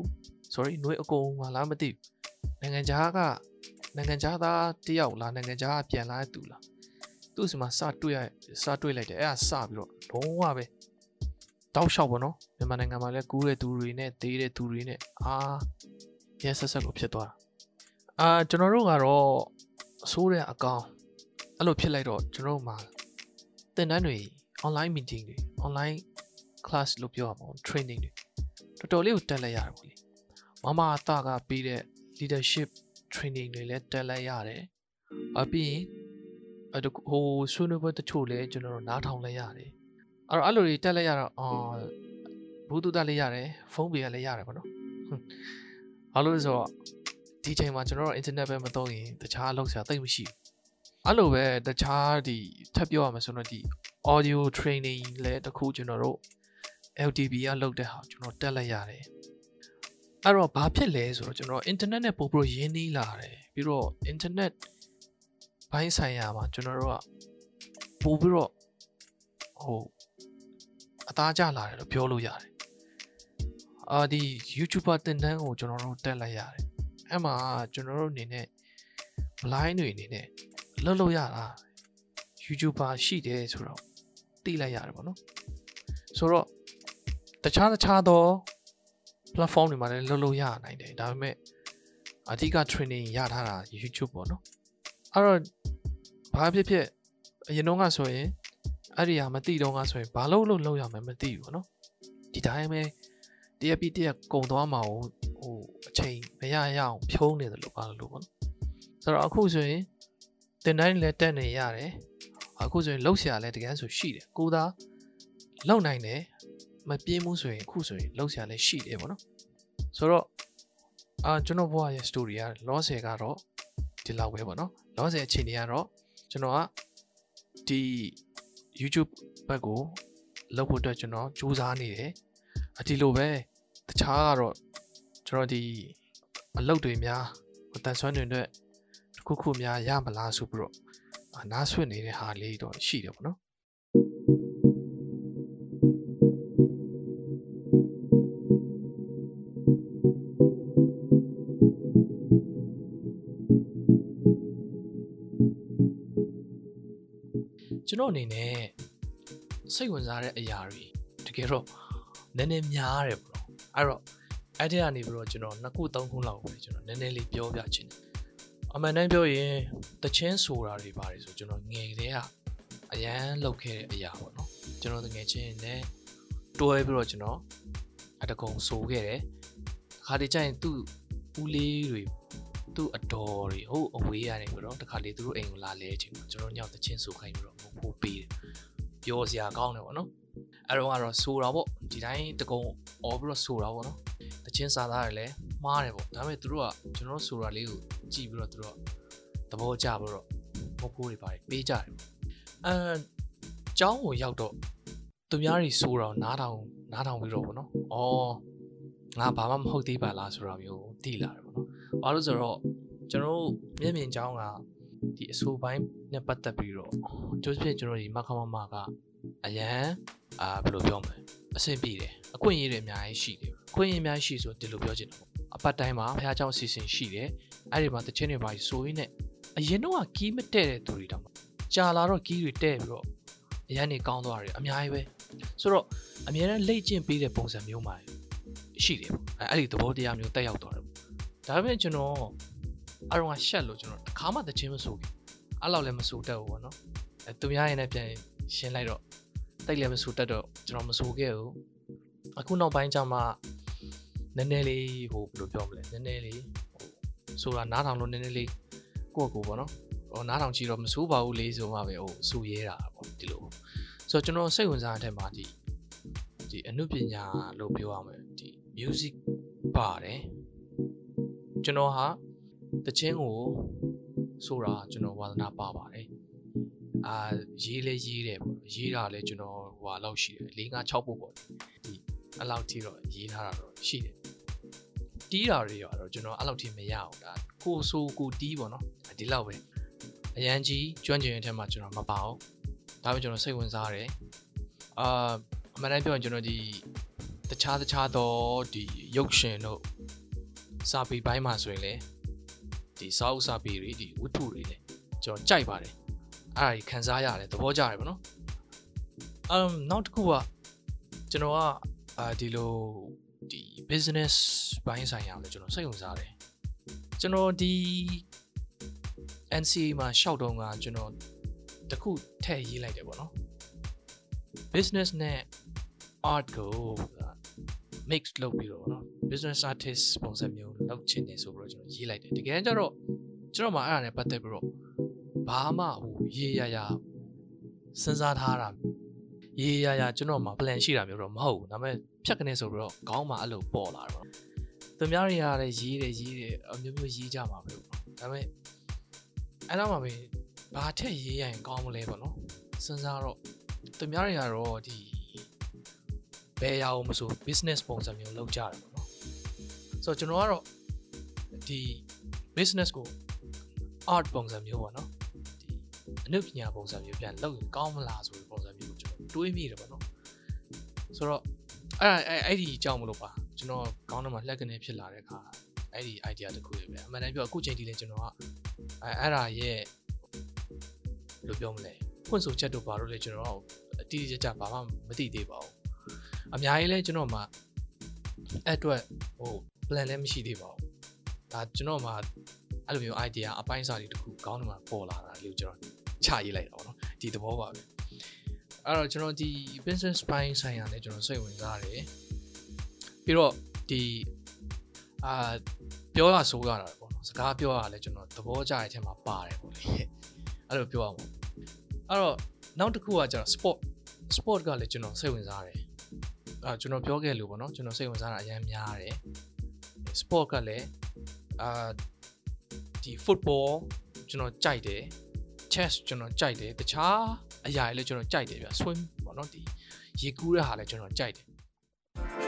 sorry ຫນွေအကုံမှာလားမသိဘူးနိုင်ငံခြားကနိုင်ငံခြားသားတယောက်လားနိုင်ငံခြားကပြန်လာတဲ့သူလားသူ့စီမှာစတွေ့ရစတွေ့လိုက်တယ်အဲ့ဒါစပြီးတော့လုံးဝပဲတောက်လျှောက်ပေါ့နော်မြန်မာနိုင်ငံမှာလည်းကူးတဲ့သူတွေနဲ့သေးတဲ့သူတွေနဲ့အာရဲဆက်ဆက်လို့ဖြစ်သွားတာအာကျွန်တော်တို့ကတော့အဆိုးတဲ့အကောင်အဲ့လိုဖြစ်လိုက်တော့ကျွန်တော်တို့မှာသင်တန်းတွေ online meeting တွေ online class လို့ပြောရမှာ training တွေတော်တော်လေးကိုတက်လိုက်ရတယ်ပေါ့လေမမအတာကပြီးတဲ့ leadership training တွေလည်းတက်လိုက်ရတယ်အပြီးရင်အဲ့ဟိုဆွေးနွေးပွဲတချို့လည်းကျွန်တော်တို့နားထောင်လိုက်ရတယ်အဲ့တော့အဲ့လိုတွေတက်လိုက်ရတော့အာဘူးတူတက်လိုက်ရတယ်ဖုန်းပေးရလည်းရတယ်ပေါ့နော်ဘာလို့လဲဆိုတော့ဒီချိန်မှာကျွန်တော်တို့ internet ပဲမသုံးရင်တခြားအလုပ်ဆရာသိမ့်မရှိဘူးအဲ့လိုပဲတခြားဒီထပ်ပြောရမယ်ဆိုတော့ဒီ audio training လည်းတခုကျွန်တော်တို့ LTV ကလုပ်တဲ့ဟာကျွန်တော်တက်လိုက်ရတယ်အဲ့တော့ဘာဖြစ်လဲဆိုတော့ကျွန်တော် internet နဲ့ပို့ပြီးရင်းနှီးလာတယ်ပြီးတော့ internet ဘိုင်းဆိုင်ရာမှာကျွန်တော်တို့ကပို့ပြီးတော့ဟိုအသားကျလာတယ်လို့ပြောလို့ရတယ်အာဒီ YouTuber တင်တန်းကိုကျွန်တော်တို့တက်လိုက်ရတယ်အဲ့မှာကျွန်တော်တို့အနေနဲ့ blind တွေအနေနဲ့လှုပ်လို့ရတာ YouTuber ရှိတယ်ဆိုတော့သိလိုက်ရတယ်ပေါ့နော်ဆိုတော့ တခြားတခြားသော platform တွေမှာလည်းလှုပ်လို့ရနိုင်တယ်ဒါပေမဲ့အဓိက training ရထားတာ YouTube ပေါ့နော်အဲ့တော့ဘာဖြစ်ဖြစ်အရင်တော့ကဆိုရင်အဲ့ဒီဟာမသိတော့ကဆိုရင်ဘာလို့လို့လုပ်ရမယ်မသိဘူးပေါ့နော်ဒီတိုင်းပဲတရက်ပြီးတရက်ကုံသွားမှာဟိုအချိန်မရရအောင်ဖြုံးနေတယ်လို့ပါလို့ပေါ့နော်ဆိုတော့အခုဆိုရင်တင်တိုင်းလည်းတက်နေရတယ်အခုဆိုရင်လှုပ်ရှားလည်းတကယ်ဆိုရှိတယ်ကိုသာလှုပ်နိုင်တယ် မပြင်းဘူးဆိုရင်အခုဆိုရင်လှုပ်ရှားလည်းရှိတယ်ပေါ့နော်ဆိုတော့အာကျွန်တော်ဘဝရဲ့ story က loss ရကတော့ဒီလောက်ပဲပေါ့နော် loss ရအခြေအနေကတော့ကျွန်တော်ကဒီ YouTube ဘက်ကိုလောက်ဖို့အတွက်ကျွန်တော်စူးစမ်းနေတယ်အဒီလိုပဲတခြားကတော့ကျွန်တော်ဒီအလုပ်တွေများတန်ဆွမ်းတွေအတွက်တစ်ခုခုများရမလားဆိုပြီးတော့နားဆွင့်နေတဲ့ဟာလေးတော့ရှိတယ်ပေါ့နော် ကျွန်တော်အနေနဲ့စိတ်ဝင်စားတဲ့အရာတွေတကယ်တော့နည်းနည်းများတယ်ပေါ့နော်အဲ့တော့အဲ့ဒီကနေပြီးတော့ကျွန်တော်နှစ်ခုသုံးခုလောက်ပဲကျွန်တော်နည်းနည်းလေးပြောပြချင်တယ်အမှန်တမ်းပြောရင်တချင်းဆိုတာတွေပါတယ်ဆိုကျွန်တော်ငယ်ကလေးကအရန်လောက်ခဲ့တဲ့အရာပေါ့နော်ကျွန်တော်ငယ်ချင်းနဲ့တွဲပြီးတော့ကျွန်တော်အတကုံဆိုခဲ့တယ်ခါတည်းကျရင်သူ့ဦးလေးတွေသူ့အတော်တွေဟုတ်အဝေးရတယ်ပြီးတော့တခါလေသူတို့အိမ်ကိုလာလဲချင်းကျွန်တော်ညောက်တချင်းဆိုခိုင်းပြီးတော့ ဖိုးပေးတယ်ပြောစရာကောင်းတယ်ပေါ့နော်အဲ့တော့ကတော့ဆိုတာပေါ့ဒီတိုင်းတကုံအော်ပြီးတော့ဆိုတာပေါ့နော်တချင်းစာသားတွေလည်းမှားတယ်ပေါ့ဒါပေမဲ့သူတို့ကကျွန်တော်ဆိုတာလေးကိုကြည့်ပြီးတော့သူတို့သဘောကျပြီးတော့မဖိုးတွေပါတယ်ပေးကြတယ်ပေါ့အဲကျောင်းကိုရောက်တော့သူများတွေဆိုတော့နားထောင်နားထောင်ပြီးတော့ပေါ့နော်ဩငါဘာမှမဟုတ်သေးပါလားဆိုတာမျိုးသိလာတယ်ပေါ့နော်ဘာလို့ဆိုတော့ကျွန်တော်တို့မျက်မြင်ကျောင်းက ဒီအဆိုပိုင်းနဲ့ပတ်သက်ပြီးတော့ကျိုးဖြစ်ကျွန်တော်ဒီမခမမကအရန်အာဘယ်လိုပြောမလဲအဆင်ပြေတယ်အခွင့်အရေးတွေအများကြီးရှိတယ်အခွင့်အရေးအများကြီးရှိဆိုဒီလိုပြောချင်တယ်ပေါ့အပတ်တိုင်းမှာဖះเจ้าအစီအစဉ်ရှိတယ်အဲ့ဒီမှာတချင်းတွေပါဆိုရင်းနဲ့အရင်တော့ကကီးမတဲ့တဲ့သူတွေတောင်ကြာလာတော့ကီးတွေတဲ့ပြီးတော့အရန်နေကောင်းသွားတယ်အများကြီးပဲဆိုတော့အများနဲ့လိတ်ကျင့်ပေးတဲ့ပုံစံမျိုးမှာရှိတယ်ပေါ့အဲ့ဒီသဘောတရားမျိုးတက်ရောက်သွားတယ်ဒါပေမဲ့ကျွန်တော် အရုံးကရှက်လို့ကျွန်တော်တစ်ခါမှတချင်းမဆိုဘူးအဲ့လောက်လည်းမဆိုတတ်ဘူးပေါ့နော်အဲသူများရင်လည်းပြန်ရှင်းလိုက်တော့တိတ်လည်းမဆိုတတ်တော့ကျွန်တော်မဆိုခဲ့ဘူးအခုနောက်ပိုင်းကျမှနည်းနည်းလေးဟိုဘယ်လိုပြောမလဲနည်းနည်းလေးဟိုဆိုတာနားထောင်လို့နည်းနည်းလေးကိုယ့်ကိုယ်ပေါ့နော်ဟိုနားထောင်ကြည့်တော့မဆိုးပါဘူးလေးဆိုမှပဲဟိုစူရဲတာပေါ့ဒီလိုဆိုတော့ကျွန်တော်စိတ်ဝင်စားတဲ့အထက်မှာဒီဒီအနုပညာလို့ပြောရမယ်ဒီ music ပါတယ်ကျွန်တော်ဟာ တချင်းကိုဆိုတာကျွန်တော်ဝါသနာပါပါတယ်အာရေးလဲရေးတယ်ပေါ့ရေးတာလဲကျွန်တော်ဟိုဟာလောက်ရှိတယ်၄၅6ပုတ်ပေါ့ဒီအဲ့လောက်ထိတော့ရေးထားတာတော့ရှိတယ်တီးတာတွေရောတော့ကျွန်တော်အဲ့လောက်ထိမရအောင်ဒါကိုဆိုကိုတီးပေါ့နော်ဒီလောက်ပဲအရန်ကြီးကျွမ်းကျင်တဲ့အထက်မှာကျွန်တော်မပါအောင်ဒါပေမဲ့ကျွန်တော်စိတ်ဝင်စားတယ်အာအမှန်တမ်းပြောရင်ကျွန်တော်ဒီတခြားတခြားသောဒီရုပ်ရှင်တို့စာပေပိုင်းမှာဆိုရင်လေ ဒီစာအုပ်စာပေတွေဒီဝတ္ထုတွေလည်းကျွန်တော်ကြိုက်ပါတယ်အဲ့ဒါကြီးခံစားရတယ်သဘောကျတယ်ဗောနော်အမ်နောက်တစ်ခုကကျွန်တော်ကအာဒီလိုဒီ business ဘိုင်းဆိုင်ရာလည်းကျွန်တော်စိတ်ဝင်စားတယ်ကျွန်တော်ဒီ NCA မှာရှောက်တုံးကကျွန်တော်တခုထည့်ရေးလိုက်တယ်ဗောနော် business နဲ့ art ကို mix လုပ်ပြီးတော့ဗောနော် business artist ပုံစံမျိုးလုပ်ချင်တယ်ဆိုပြီးတော့ကျွန်တော်ရေးလိုက်တယ်တကယ်ကြတော့ကျွန်တော်မှအဲ့ဒါနဲ့ပတ်သက်ပြီးတော့ဘာမှဟိုရေးရရစဉ်းစားထားတာရေးရရကျွန်တော်မှ plan ရှိတာမျိုးတော့မဟုတ်ဘူးဒါပေမဲ့ဖြတ်ကနေဆိုပြီးတော့ခေါင်းမှာအဲ့လိုပေါ်လာတယ်ပေါ့သူများတွေကလည်းရေးတယ်ရေးတယ်အမျိုးမျိုးရေးကြမှာပဲပေါ့ဒါပေမဲ့အဲ့တော့မှပဲဘာထက်ရေးရရင်ကောင်းမလဲပေါ့နော်စဉ်းစားတော့သူများတွေကတော့ဒီဘယ်ရအောင်မဆို business ပုံစံမျိုးလုပ်ကြတယ်ပေါ့နော် ဆိုတော့ကျွန်တော်ကတော့ဒီ business ကို art ပုံစံမျိုးပေါ့နော်ဒီအနုပညာပုံစံမျိုးပြန်လုပ်ရင်ကောင်းမလားဆိုတဲ့ပုံစံမျိုးကိုကျွန်တော်တွေးမိတယ်ပေါ့နော်ဆိုတော့အဲ့အဲ့အဲ့ဒီအကြောင်းမလို့ပါကျွန်တော်ခေါင်းထဲမှာလက်ကနေဖြစ်လာတဲ့အခါအဲ့ဒီ idea တစ်ခုတွေပဲအမှန်တမ်းပြောအခုချိန်ထိလည်းကျွန်တော်ကအဲ့အဲ့ဒါရဲ့ဘယ်လိုပြောမလဲဖွင့်ဆိုချက်တို့ဘာလို့လဲကျွန်တော်အတိအကျကျဘာမှမသိသေးပါဘူးအများကြီးလဲကျွန်တော်မှအဲ့အတွက်ဟို plan လည်းမရှိသေးပါဘူးဒါကျွန်တော်မှအဲ့လိုမျိုး idea အပိုင်းစားလေးတစ်ခုခေါင်းထဲမှာပေါ်လာတာလေးကိုကျွန်တော်ချရေးလိုက်တာပေါ့နော်ဒီသဘောပါပဲအဲ့တော့ကျွန်တော်ဒီ business ပိုင်းဆိုင်ရာလည်းကျွန်တော်စိတ်ဝင်စားတယ်ပြီးတော့ဒီအာပြောရဆိုရတာပေါ့နော်စကားပြောရလည်းကျွန်တော်သဘောကျတဲ့အထက်မှာပါတယ်ပေါ့လေအဲ့လိုပြောရမှာအဲ့တော့နောက်တစ်ခုကကျတော့ sport sport ကလည်းကျွန်တော်စိတ်ဝင်စားတယ်အာကျွန်တော်ပြောခဲ့လို့ပေါ့နော်ကျွန်တော်စိတ်ဝင်စားတာအများများတယ် sport ကလည်းအာဒီ football ကျွန်တော်ကြိုက်တယ် chess ကျွန်တော်ကြိုက်တယ်တခြားအရာတွေလည်းကျွန်တော်ကြိုက်တယ်ဗျ swim ပေါ့နော်ဒီရေကူးတဲ့ဟာလည်းကျွန်တော်ကြိုက်တယ်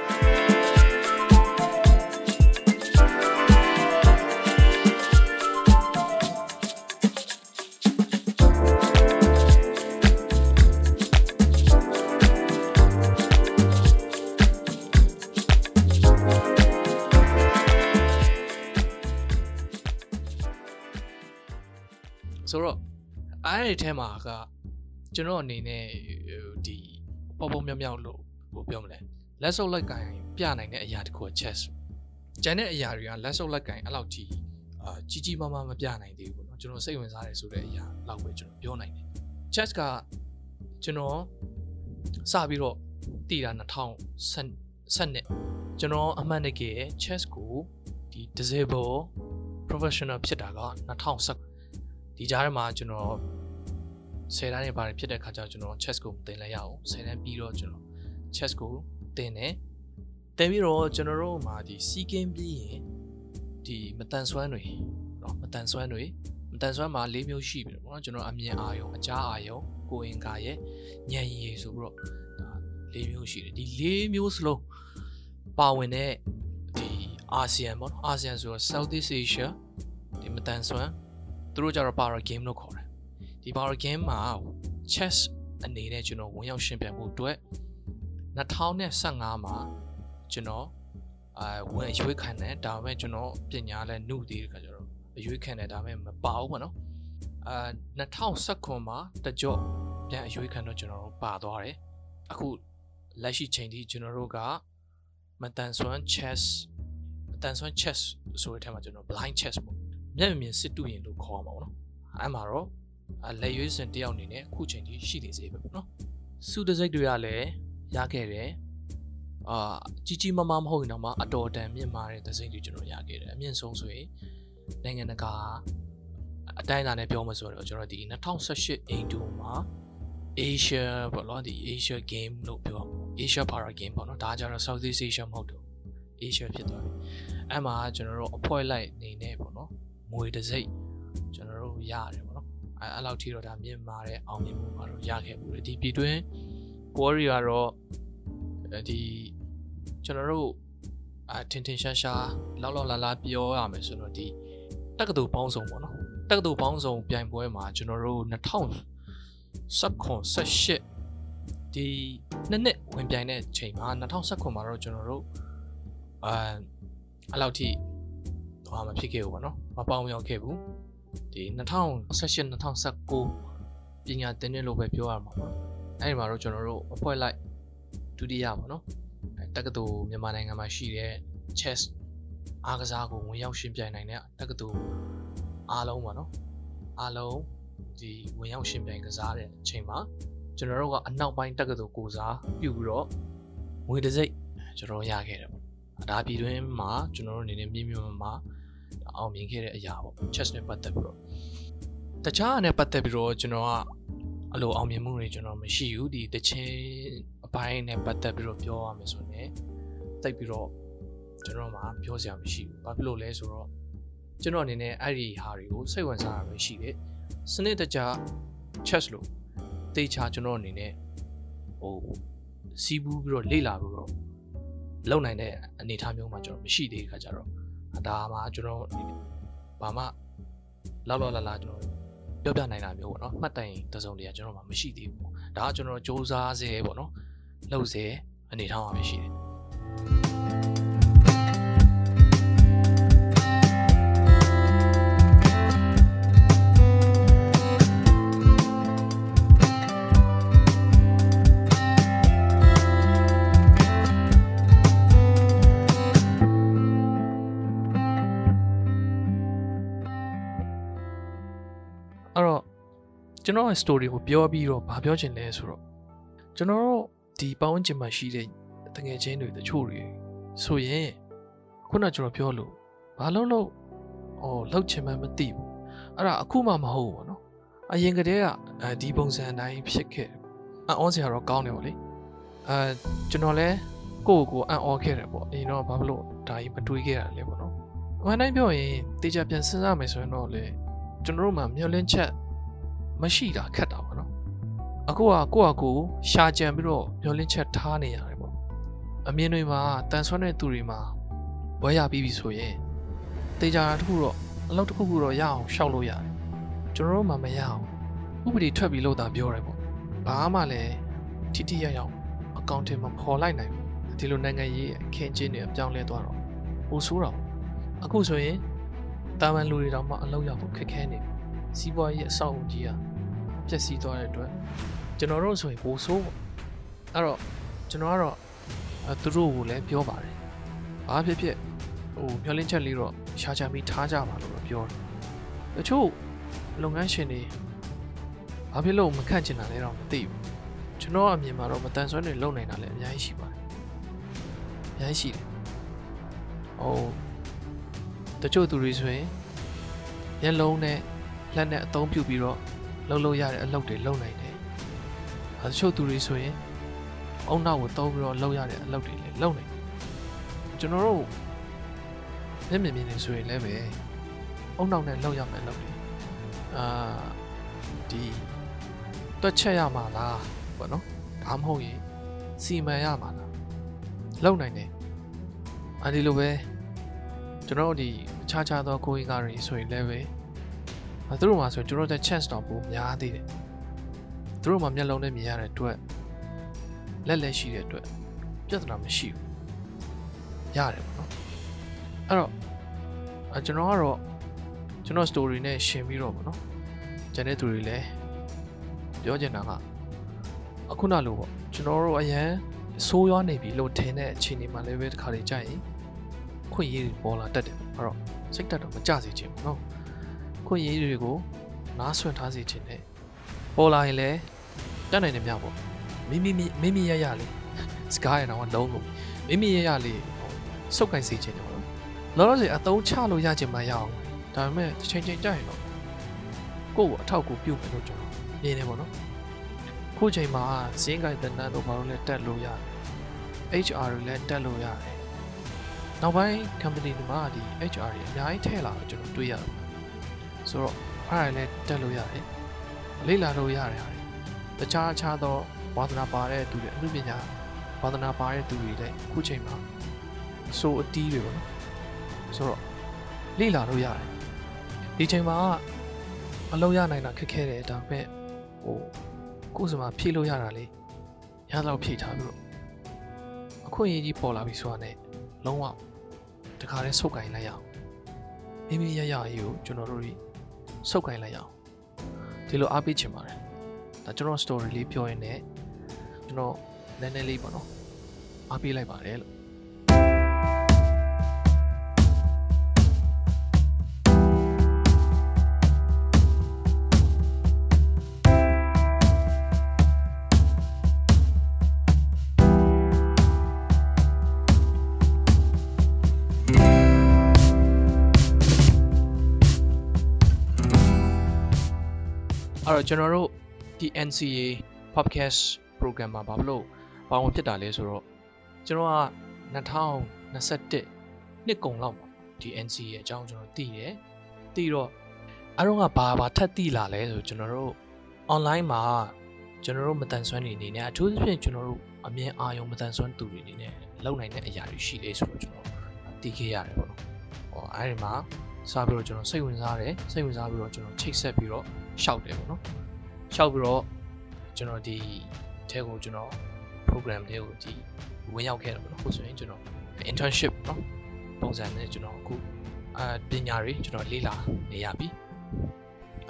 အဲ့ဒီထဲမှာကကျွန်တော်အနေနဲ့ဒီပေါ်ပေါ်မြောက်မြောက်လို့ဟိုပြောမလဲလက်စုပ်လက်ကင်ပြနိုင်တဲ့အရာတခုက chess ကျန်တဲ့အရာတွေကလက်စုပ်လက်ကင်အဲ့လောက်ကြီးအာကြီးကြီးမားမားမပြနိုင်သေးဘူးเนาะကျွန်တော်စိတ်ဝင်စားတယ်ဆိုတဲ့အရာလောက်ပဲကျွန်တော်ပြောနိုင်တယ် chess ကကျွန်တော်စပြီးတော့တည်တာ2010နှစ်ကျွန်တော်အမှန်တကယ် chess ကိုဒီ disable professional ဖြစ်တာက2010ဒီကြားထဲမှာကျွန်တော် 10တန်းနေပါတယ်ဖြစ်တဲ့ခါကျတော့ကျွန်တော် chess ကိုသင်လိုက်ရအောင်10တန်းပြီးတော့ကျွန်တော် chess ကိုသင်တယ်သင်ပြီးတော့ကျွန်တော်တို့မှာဒီ C game ပြီးရင်ဒီမတန်ဆွမ်းတွေเนาะမတန်ဆွမ်းတွေမတန်ဆွမ်းမှာ၄မျိုးရှိပြီပေါ့နော်ကျွန်တော်အမြင်အာယုံအကြားအာယုံကိုယ်အင်္ဂါရဲ့ဉာဏ်ရည်ဆိုပြီးတော့ဒါ၄မျိုးရှိတယ်ဒီ၄မျိုးစလုံးပါဝင်တဲ့ဒီအာဆီယံပေါ့နော်အာဆီယံဆိုတော့ Southeast Asia ဒီမတန်ဆွမ်းသူတို့ကြတော့ power game လို့ခေါ်တယ် ဒီ power game မှာ chess အနေနဲ့ကျွန်တော်ဝင်ရောက်ရှင်ပြိုင်ဖို့အတွက်2015မှာကျွန်တော်အဲဝင်ရွေးခံတယ်ဒါပေမဲ့ကျွန်တော်ပညာလည်းနှုတ်သေးတဲ့ခါကျတော့အရွေးခံတယ်ဒါပေမဲ့မပါဘူးပေါ့နော်အာ2019မှာတကြော့ပြန်အရွေးခံတော့ကျွန်တော်တို့ပါသွားတယ်အခုလက်ရှိချိန်ထိကျွန်တော်တို့ကမတန်ဆွမ်း chess မတန်ဆွမ်း chess ဆိုတဲ့ထဲမှာကျွန်တော် blind chess ပေါ့မျက်မြင်စစ်တူရင်လို့ခေါ်မှာပေါ့နော်အဲ့မှာတော့ လက်ရွေးစင်တယောက်အနေနဲ့အခုချိန်ထိရှိနေသေးပဲပေါ့နော်စုတစိတ်တွေကလည်းရခဲ့တယ်အာကြီးကြီးမားမားမဟုတ်ရင်တော့မှအတော်တန်မြင့်မားတဲ့သစိတ်တွေကျွန်တော်ရခဲ့တယ်အမြင့်ဆုံးဆိုရင်နိုင်ငံတကာအတိုင်းအတာနဲ့ပြောမှဆိုတော့ကျွန်တော်ဒီ2018အိမ်တူမှာ Asia ပေါ့နော်ဒီ Asia game လို့ပြောမှာ Asia Para game ပေါ့နော်ဒါကြတော့ Southeast Asia မဟုတ်တော့ Asia ဖြစ်သွားပြီအဲ့မှာကျွန်တော်တို့အဖွဲလိုက်နေနေပေါ့နော်ငွေတစ်စိတ်ကျွန်တော်တို့ရတယ်ပေါ့နော် အဲအဲ့လောက်ထိတော့ဒါမြင့်မာတဲ့အောင်မြင်မှုမှာတော့ရခဲ့မှုလေဒီပြည်တွင်း quarry ကတော့ဒီကျွန်တော်တို့အထင်ထင်ရှားရှားလောက်လောက်လာလာပြောရမယ်ဆိုတော့ဒီတက္ကသိုလ်ပေါင်းစုံပေါ့နော်တက္ကသိုလ်ပေါင်းစုံပြိုင်ပွဲမှာကျွန်တော်တို့2019 18ဒီဒီနှစ်နှစ်ဝင်ပြိုင်တဲ့ချိန်မှာ2019မှာတော့ကျွန်တော်တို့အာအဲ့လောက်ထိဟောမဖြစ်ခဲ့ဘူးပေါ့နော်မပေါင်းရောက်ခဲ့ဘူး ဒီ2018 2019ပညာသင်တဲ့လို့ပဲပြောရမှာပေါ့အဲ့ဒီမှာတော့ကျွန်တော်တို့အဖွဲ့လိုက်ဒုတိယပေါ့နော်တက္ကသိုလ်မြန်မာနိုင်ငံမှာရှိတဲ့ chess အားကစားကိုဝင်ရောက်ရှင်ပြိုင်နိုင်တဲ့တက္ကသိုလ်အားလုံးပေါ့နော်အားလုံးဒီဝင်ရောက်ရှင်ပြိုင်ကစားတဲ့အချိန်မှာကျွန်တော်တို့ကအနောက်ပိုင်းတက္ကသိုလ်ကိုစားပြုပြီးတော့ငွေတစ်စိတ်ကျွန်တော်ရခဲ့တယ်ပေါ့ဒါပြည်တွင်းမှာကျွန်တော်တို့အနေနဲ့မြင့်မြင့်မှာ အောင်မြင်ခဲ့တဲ့အရာပေါ့ chess နဲ့ပတ်သက်ပြီးတော့တခြားအနေနဲ့ပတ်သက်ပြီးတော့ကျွန်တော်ကအလိုအောင်မြင်မှုတွေကျွန်တော်မရှိဘူးဒီတချင်းအပိုင်းနဲ့ပတ်သက်ပြီးတော့ပြောရမယ်ဆိုရင်တိတ်ပြီးတော့ကျွန်တော်မှပြောစရာမရှိဘူးဘာဖြစ်လို့လဲဆိုတော့ကျွန်တော်အနေနဲ့အဲ့ဒီဟာတွေကိုစိတ်ဝင်စားတာပဲရှိတယ်စနစ်တကျ chess လို့တေချာကျွန်တော်အနေနဲ့ဟိုစီးပူးပြီးတော့လေ့လာပြီးတော့လုံနိုင်တဲ့အနေအထားမျိုးမှာကျွန်တော်မရှိသေးတဲ့ခါကျတော့ ဒါမှကျွန်တော်ဘာမှလောက်လောက်လာလာကျွန်တော်ပြောပြနိုင်တာမျိုးပေါ့နော်မှတ်တိုင်တစုံတရာကျွန်တော်မှမရှိသေးဘူးဒါကကျွန်တော်စူးစမ်းစေပေါ့နော်လှုပ်စေအနေထားမှာပဲရှိတယ် ကျွန်တော်ရဲ့ story ကိုပြောပြီးတော့ဗာပြောချင်လဲဆိုတော့ကျွန်တော်တို့ဒီပေါင်းချင်မှရှိတဲ့တငယ်ချင်းတွေတချို့တွေဆိုရင်ခုနကျွန်တော်ပြောလို့ဘာလို့လို့ဟိုလောက်ချင်မှမသိဘူးအဲ့ဒါအခုမှမဟုတ်ဘူးပေါ့နော်အရင်ကတည်းကဒီပုံစံအတိုင်းဖြစ်ခဲ့အံ့ဩစရာတော့ကောင်းတယ်ပေါ့လေအဲကျွန်တော်လဲကိုယ့်ကိုအံ့ဩခဲ့တယ်ပေါ့အရင်တော့ဘာလို့ဒါကြီးမတွေးခဲ့ရလဲပေါ့နော်အမှန်တိုင်းပြောရင်တေချာပြန်စဉ်းစားမယ်ဆိုရင်တော့လေကျွန်တော်တို့မှမျှော်လင့်ချက် မရှိတာခက်တာပေါ့နော်အခုကကိုယ့်အကူရှာကြံပြီးတော့မျောလင်းချက်ထားနေရတယ်ပေါ့အမြင်တွေမှာတန်ဆွမ်းတဲ့သူတွေမှာဘွဲရပြီးပြီဆိုရင်တေချာတစ်ခုတော့အလုပ်တစ်ခုခုတော့ရအောင်ရှောက်လို့ရတယ်ကျွန်တော်တို့မှမရအောင်ဥပဒေထွက်ပြီးလို့သာပြောတယ်ပေါ့ဘာမှလည်းထိထိရရောက်အကောင့်ထဲမှာပေါ်လိုက်နိုင်ဘူးဒီလိုနိုင်ငံရေးအခင်းကျင်းတွေအပြောင်းလဲသွားတော့ပိုဆိုးတော့အခုဆိုရင်တာမန်လူတွေတောင်မှအလုပ်ရဖို့ခက်ခဲနေပြီစီးပွားရေးအဆောက်အုံကြီးက ပျက်စီးသွားတဲ့အတွက်ကျွန်တော်တို့ဆိုရင်ပိုဆိုးပေါ့အဲ့တော့ကျွန်တော်ကတော့အဲသူတို့ကိုလည်းပြောပါတယ်ဘာဖြစ်ဖြစ်ဟိုမျောလင်းချက်လေးတော့ရှားချပြီးထားကြပါလို့တော့ပြောတယ်တချို့လုပ်ငန်းရှင်တွေဘာဖြစ်လို့မခန့်ချင်တာလဲတော့မသိဘူးကျွန်တော်အမြင်မှာတော့မတန်ဆွမ်းတွေလုပ်နိုင်တာလည်းအများကြီးရှိပါတယ်အများကြီးရှိတယ်ဟိုတချို့သူတွေဆိုရင်မျက်လုံးနဲ့လက်နဲ့အသုံးပြုပြီးတော့ လှုပ်လို့ရတဲ့အလုပ်တွေလုပ်နိုင်တယ်။အဲတချို့သူတွေဆိုရင်အုံနောက်ကိုသုံးပြီးတော့လှုပ်ရတဲ့အလုပ်တွေလည်းလုပ်နိုင်တယ်။ကျွန်တော်တို့မျက်မြင်မြင်နေဆိုရင်လည်းပဲအုံနောက်နဲ့လှုပ်ရမယ့်အလုပ်တွေအာဒီတွက်ချက်ရမှာလားပေါ့နော်။ဒါမှမဟုတ်ရင်စီမံရမှာလားလုပ်နိုင်တယ်။အဲဒီလိုပဲကျွန်တော်တို့ဒီအခြားခြားသောကိုယ်ကားတွေဆိုရင်လည်းပဲ သူတို့မှာဆိုကျွန်တော်တို့ chance တော့ပိုများသေးတယ်သူတို့မှာမျက်လုံးနဲ့မြင်ရတဲ့အတွက်လက်လက်ရှိတဲ့အတွက်ပြဿနာမရှိဘူးရတယ်ပေါ့နော်အဲ့တော့အကျွန်တော်ကတော့ကျွန်တော် story နဲ့ရှင်းပြီးတော့ပေါ့နော်ကျန်တဲ့သူတွေလည်းပြောချင်တာကအခုနလိုပေါ့ကျွန်တော်တို့အရန်ဆိုးရွားနေပြီလို့ထင်တဲ့အခြေအနေမှာလည်းပဲတစ်ခါတည်းကြာရင်ခွင့်ရည်ပေါ်လာတတ်တယ်အဲ့တော့စိတ်တက်တော့မကြစေချင်ဘူးเนาะ ခွင့်ရည်တွေကိုနားဆွင့်ထားစေချင်တယ်ပေါ်လာရင်လည်းတက်နိုင်တယ်မြပေါ့မိမိမိမိရရလေးစကားရတော့လုံးလို့မိမိရရလေးစုပ်ကင်စေချင်တယ်ပေါ့လောလောဆယ်အတုံးချလို့ရချင်မှရအောင်ဒါပေမဲ့တစ်ချိန်ချိန်ကြာရင်တော့ကိုယ့်ကိုအထောက်ကိုပြုတ်မယ်လို့ကျွန်တော်မြင်နေပေါ့နော်ခုချိန်မှာဇင်းကိုင်တန်တန်တို့ဘာလို့လဲတက်လို့ရတယ် HR တွေလည်းတက်လို့ရတယ်နောက်ပိုင်း company တွေမှာဒီ HR တွေအများကြီးထည့်လာတော့ကျွန်တော်တွေ့ရတယ် ဆိုတော့အဲ့ဒါလည်းတက်လို့ရတယ်လေ့လာလို့ရတယ်ဟာတခြားခြားသောဝါသနာပါတဲ့သူတွေအမှုပညာဝါသနာပါတဲ့သူတွေလည်းအခုချိန်မှာဆိုအတီးတွေပေါ့နော်ဆိုတော့လေ့လာလို့ရတယ်ဒီချိန်မှာအလုပ်ရနိုင်တာခက်ခဲတယ်ဒါပေမဲ့ဟိုကိုယ်စမှာဖြည့်လို့ရတာလေရတော့ဖြည့်ထားပြီးတော့အခွင့်အရေးကြီးပေါ်လာပြီဆိုတာနဲ့လုံးဝတခါတည်းဆုတ်ကင်လိုက်ရအောင်မိမိရရအရေးကိုကျွန်တော်တို့တွေ ဆုတ်ကင်လိုက်ရအောင်ဒီလိုအားပေးချင်ပါတယ်ဒါကျွန်တော် story လေးပြောရင်းနဲ့ကျွန်တော်နည်းနည်းလေးပေါ့နော်အားပေးလိုက်ပါတယ်လို့ ကျွန်တော်တို့ဒီ NCA podcast program မှာဘာလို့ပါဝင်ဖြစ်တာလဲဆိုတော့ကျွန်တော်က2021နှစ်ကုန်လောက်မှာဒီ NCA အကြောင်းကျွန်တော်သိတယ်သိတော့အားလုံးကဘာဘာထပ်သိလာလဲဆိုကျွန်တော်တို့ online မှာကျွန်တော်တို့မတန်ဆွမ်းနေနေနဲ့အထူးသဖြင့်ကျွန်တော်တို့အမြင်အာရုံမတန်ဆွမ်းသူတွေနေနဲ့လုံနိုင်တဲ့အရာတွေရှိလေဆိုတော့ကျွန်တော်သိခဲ့ရတယ်ပေါ့နော်ဟောအဲ့ဒီမှာစပြီးတော့ကျွန်တော်စိတ်ဝင်စားတယ်စိတ်ဝင်စားပြီးတော့ကျွန်တော်ချိတ်ဆက်ပြီးတော့ ရှောက်တယ်ပေါ့နော်ရှောက်ပြီးတော့ကျွန်တော်ဒီထဲကိုကျွန်တော် program လေးကိုဒီဝင်ရောက်ခဲ့တယ်ပေါ့နော်ဟုတ်ဆိုရင်ကျွန်တော် internship နော်ပုံစံနဲ့ကျွန်တော်အခုအာပညာတွေကျွန်တော်လေ့လာနေရပြီ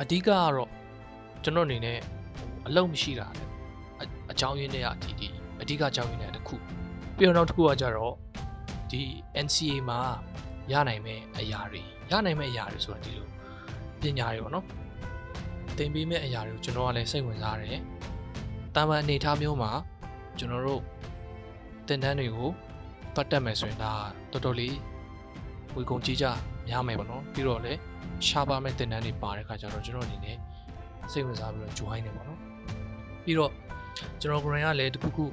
အဓိကကတော့ကျွန်တော်အနေနဲ့အလုံးမရှိတာလေအကြောင်းရင်းတွေကဒီဒီအဓိကအကြောင်းရင်းတွေတစ်ခုပြီးတော့နောက်တစ်ခုကကြတော့ဒီ NCA မှာရနိုင်မဲ့အရာတွေရနိုင်မဲ့အရာတွေဆိုတာဒီလိုပညာတွေပေါ့နော် သင်ပေးမဲ့အရာတွေကိုကျွန်တော်ကလည်းစိတ်ဝင်စားတယ်တာမန်အနေအထားမျိုးမှာကျွန်တော်တို့သင်တန်းတွေကိုပတ်တက်မယ်ဆိုရင်ဒါတော်တော်လေးဝေကုန်ကြီးကြများမယ်ပေါ့နော်ပြီးတော့လည်းရှားပါမဲ့သင်တန်းတွေပါတဲ့ခါကျတော့ကျွန်တော်အနေနဲ့စိတ်ဝင်စားပြီးတော့ join နေပေါ့နော်ပြီးတော့ကျွန်တော်ကိုယ်တိုင်ကလည်းတခုခု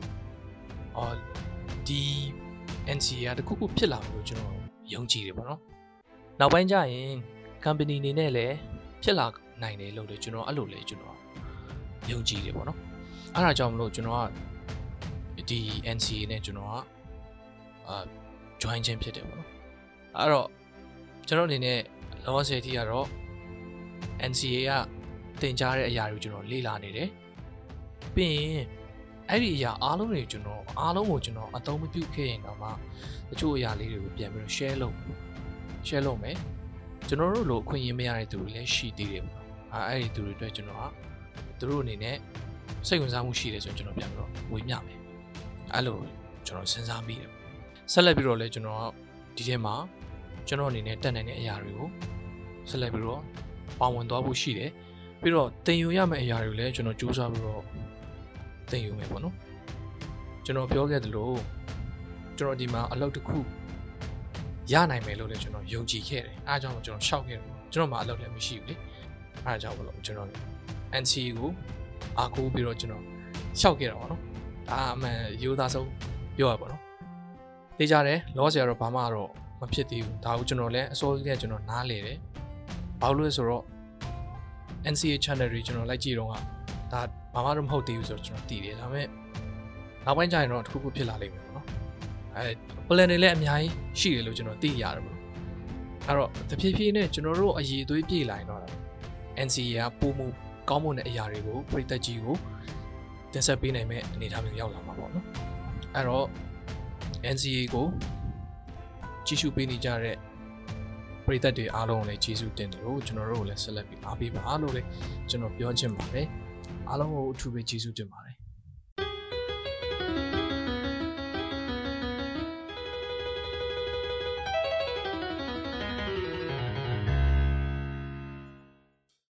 အော်ဒီ NCA ကတခုခုဖြစ်လာလို့ကျွန်တော်ယုံကြည်တယ်ပေါ့နော်နောက်ပိုင်းကျရင် company အနေနဲ့လည်းဖြစ်လာ နိုင်တယ်လို့လေကျွန်တော်အဲ့လိုလေကျွန်တော်ယုံကြည်တယ်ပေါ့နော်အဲ့ဒါကြောင့်မလို့ကျွန်တော်ကဒီ NCA နဲ့ကျွန်တော်ကအာ join ချင်းဖြစ်တယ်ပေါ့နော်အဲ့တော့ကျွန်တော်အနေနဲ့လောဆယ်အထိကတော့ NCA ကတင်ကြားတဲ့အရာတွေကိုကျွန်တော်လေ့လာနေတယ်ပြီးရင်အဲ့ဒီအရာအားလုံးတွေကျွန်တော်အားလုံးကိုကျွန်တော်အသုံးမပြုခဲ့ရင်တော့မှတချို့အရာလေးတွေကိုပြန်ပြီးတော့ share လုပ် share လုပ်မယ်ကျွန်တော်တို့လိုအခွင့်အရေးမရတဲ့သူတွေလည်းရှိသေးတယ်ပေါ့ အဲအဲ့ဒီသူတွေအတွက်ကျွန်တော်ကသူတို့အနေနဲ့စိတ်ဝင်စားမှုရှိတယ်ဆိုရင်ကျွန်တော်ပြန်ပြီးတော့ဝေမျှမယ်အဲ့လိုကျွန်တော်စဉ်းစားမိတယ်ဆက်လက်ပြီးတော့လည်းကျွန်တော်ဒီထဲမှာကျွန်တော်အနေနဲ့တက်နိုင်တဲ့အရာတွေကိုဆက်လက်ပြီးတော့ပါဝင်သွားဖို့ရှိတယ်ပြီးတော့တင်ယူရမယ့်အရာတွေကိုလည်းကျွန်တော်ကြိုးစားပြီးတော့တင်ယူမယ်ပေါ့နော်ကျွန်တော်ပြောခဲ့သလိုကျွန်တော်ဒီမှာအလုပ်တစ်ခုရနိုင်မယ်လို့လည်းကျွန်တော်ယုံကြည်ခဲ့တယ်အားကြောင့်ကျွန်တော်ရှောက်ခဲ့တယ်ကျွန်တော်မှအလုပ်လည်းမရှိဘူးလေ အားကြောင့်မလို့ကျွန်တော် NCA ကိုအားကိုးပြီးတော့ကျွန်တော်ရှောက်ခဲ့တာပေါ့နော်ဒါအမှန်ရိုးသားဆုံးပြောရပါတော့သိကြတယ်လောဆရာတော့ဘာမှတော့မဖြစ်သေးဘူးဒါကိုကျွန်တော်လည်းအစိုးရကကျွန်တော်နားလေတယ်ဘာလို့လဲဆိုတော့ NCA channel တွေကျွန်တော်လိုက်ကြည့်တော့ကဒါဘာမှတော့မဟုတ်သေးဘူးဆိုတော့ကျွန်တော်သိတယ်ဒါပေမဲ့နောက်ပိုင်းကျရင်တော့တစ်ခုခုဖြစ်လာလိမ့်မယ်ပေါ့နော်အဲ plan တွေလည်းအများကြီးရှိတယ်လို့ကျွန်တော်သိရတယ်ပေါ့အဲ့တော့တဖြည်းဖြည်းနဲ့ကျွန်တော်တို့အည်သွေးပြေးလာရင်တော့ NCA ကပုံမှုကောင်းမွန်တဲ့အရာတွေကိုပြည်သက်ကြီးကိုတင်ဆက်ပေးနိုင်မဲ့အနေအထားမျိုးရောက်လာမှာပေါ့နော်အဲ့တော့ NCA ကိုကြီးစုပေးနေကြတဲ့ပြည်သက်တွေအားလုံးကိုလည်းကျေးဇူးတင်တယ်လို့ကျွန်တော်တို့ကိုလည်းဆက်လက်ပြီးအားပေးပါလို့လည်းကျွန်တော်ပြောချင်ပါတယ်အားလုံးကိုအထူးပဲကျေးဇူးတင်ပါတယ်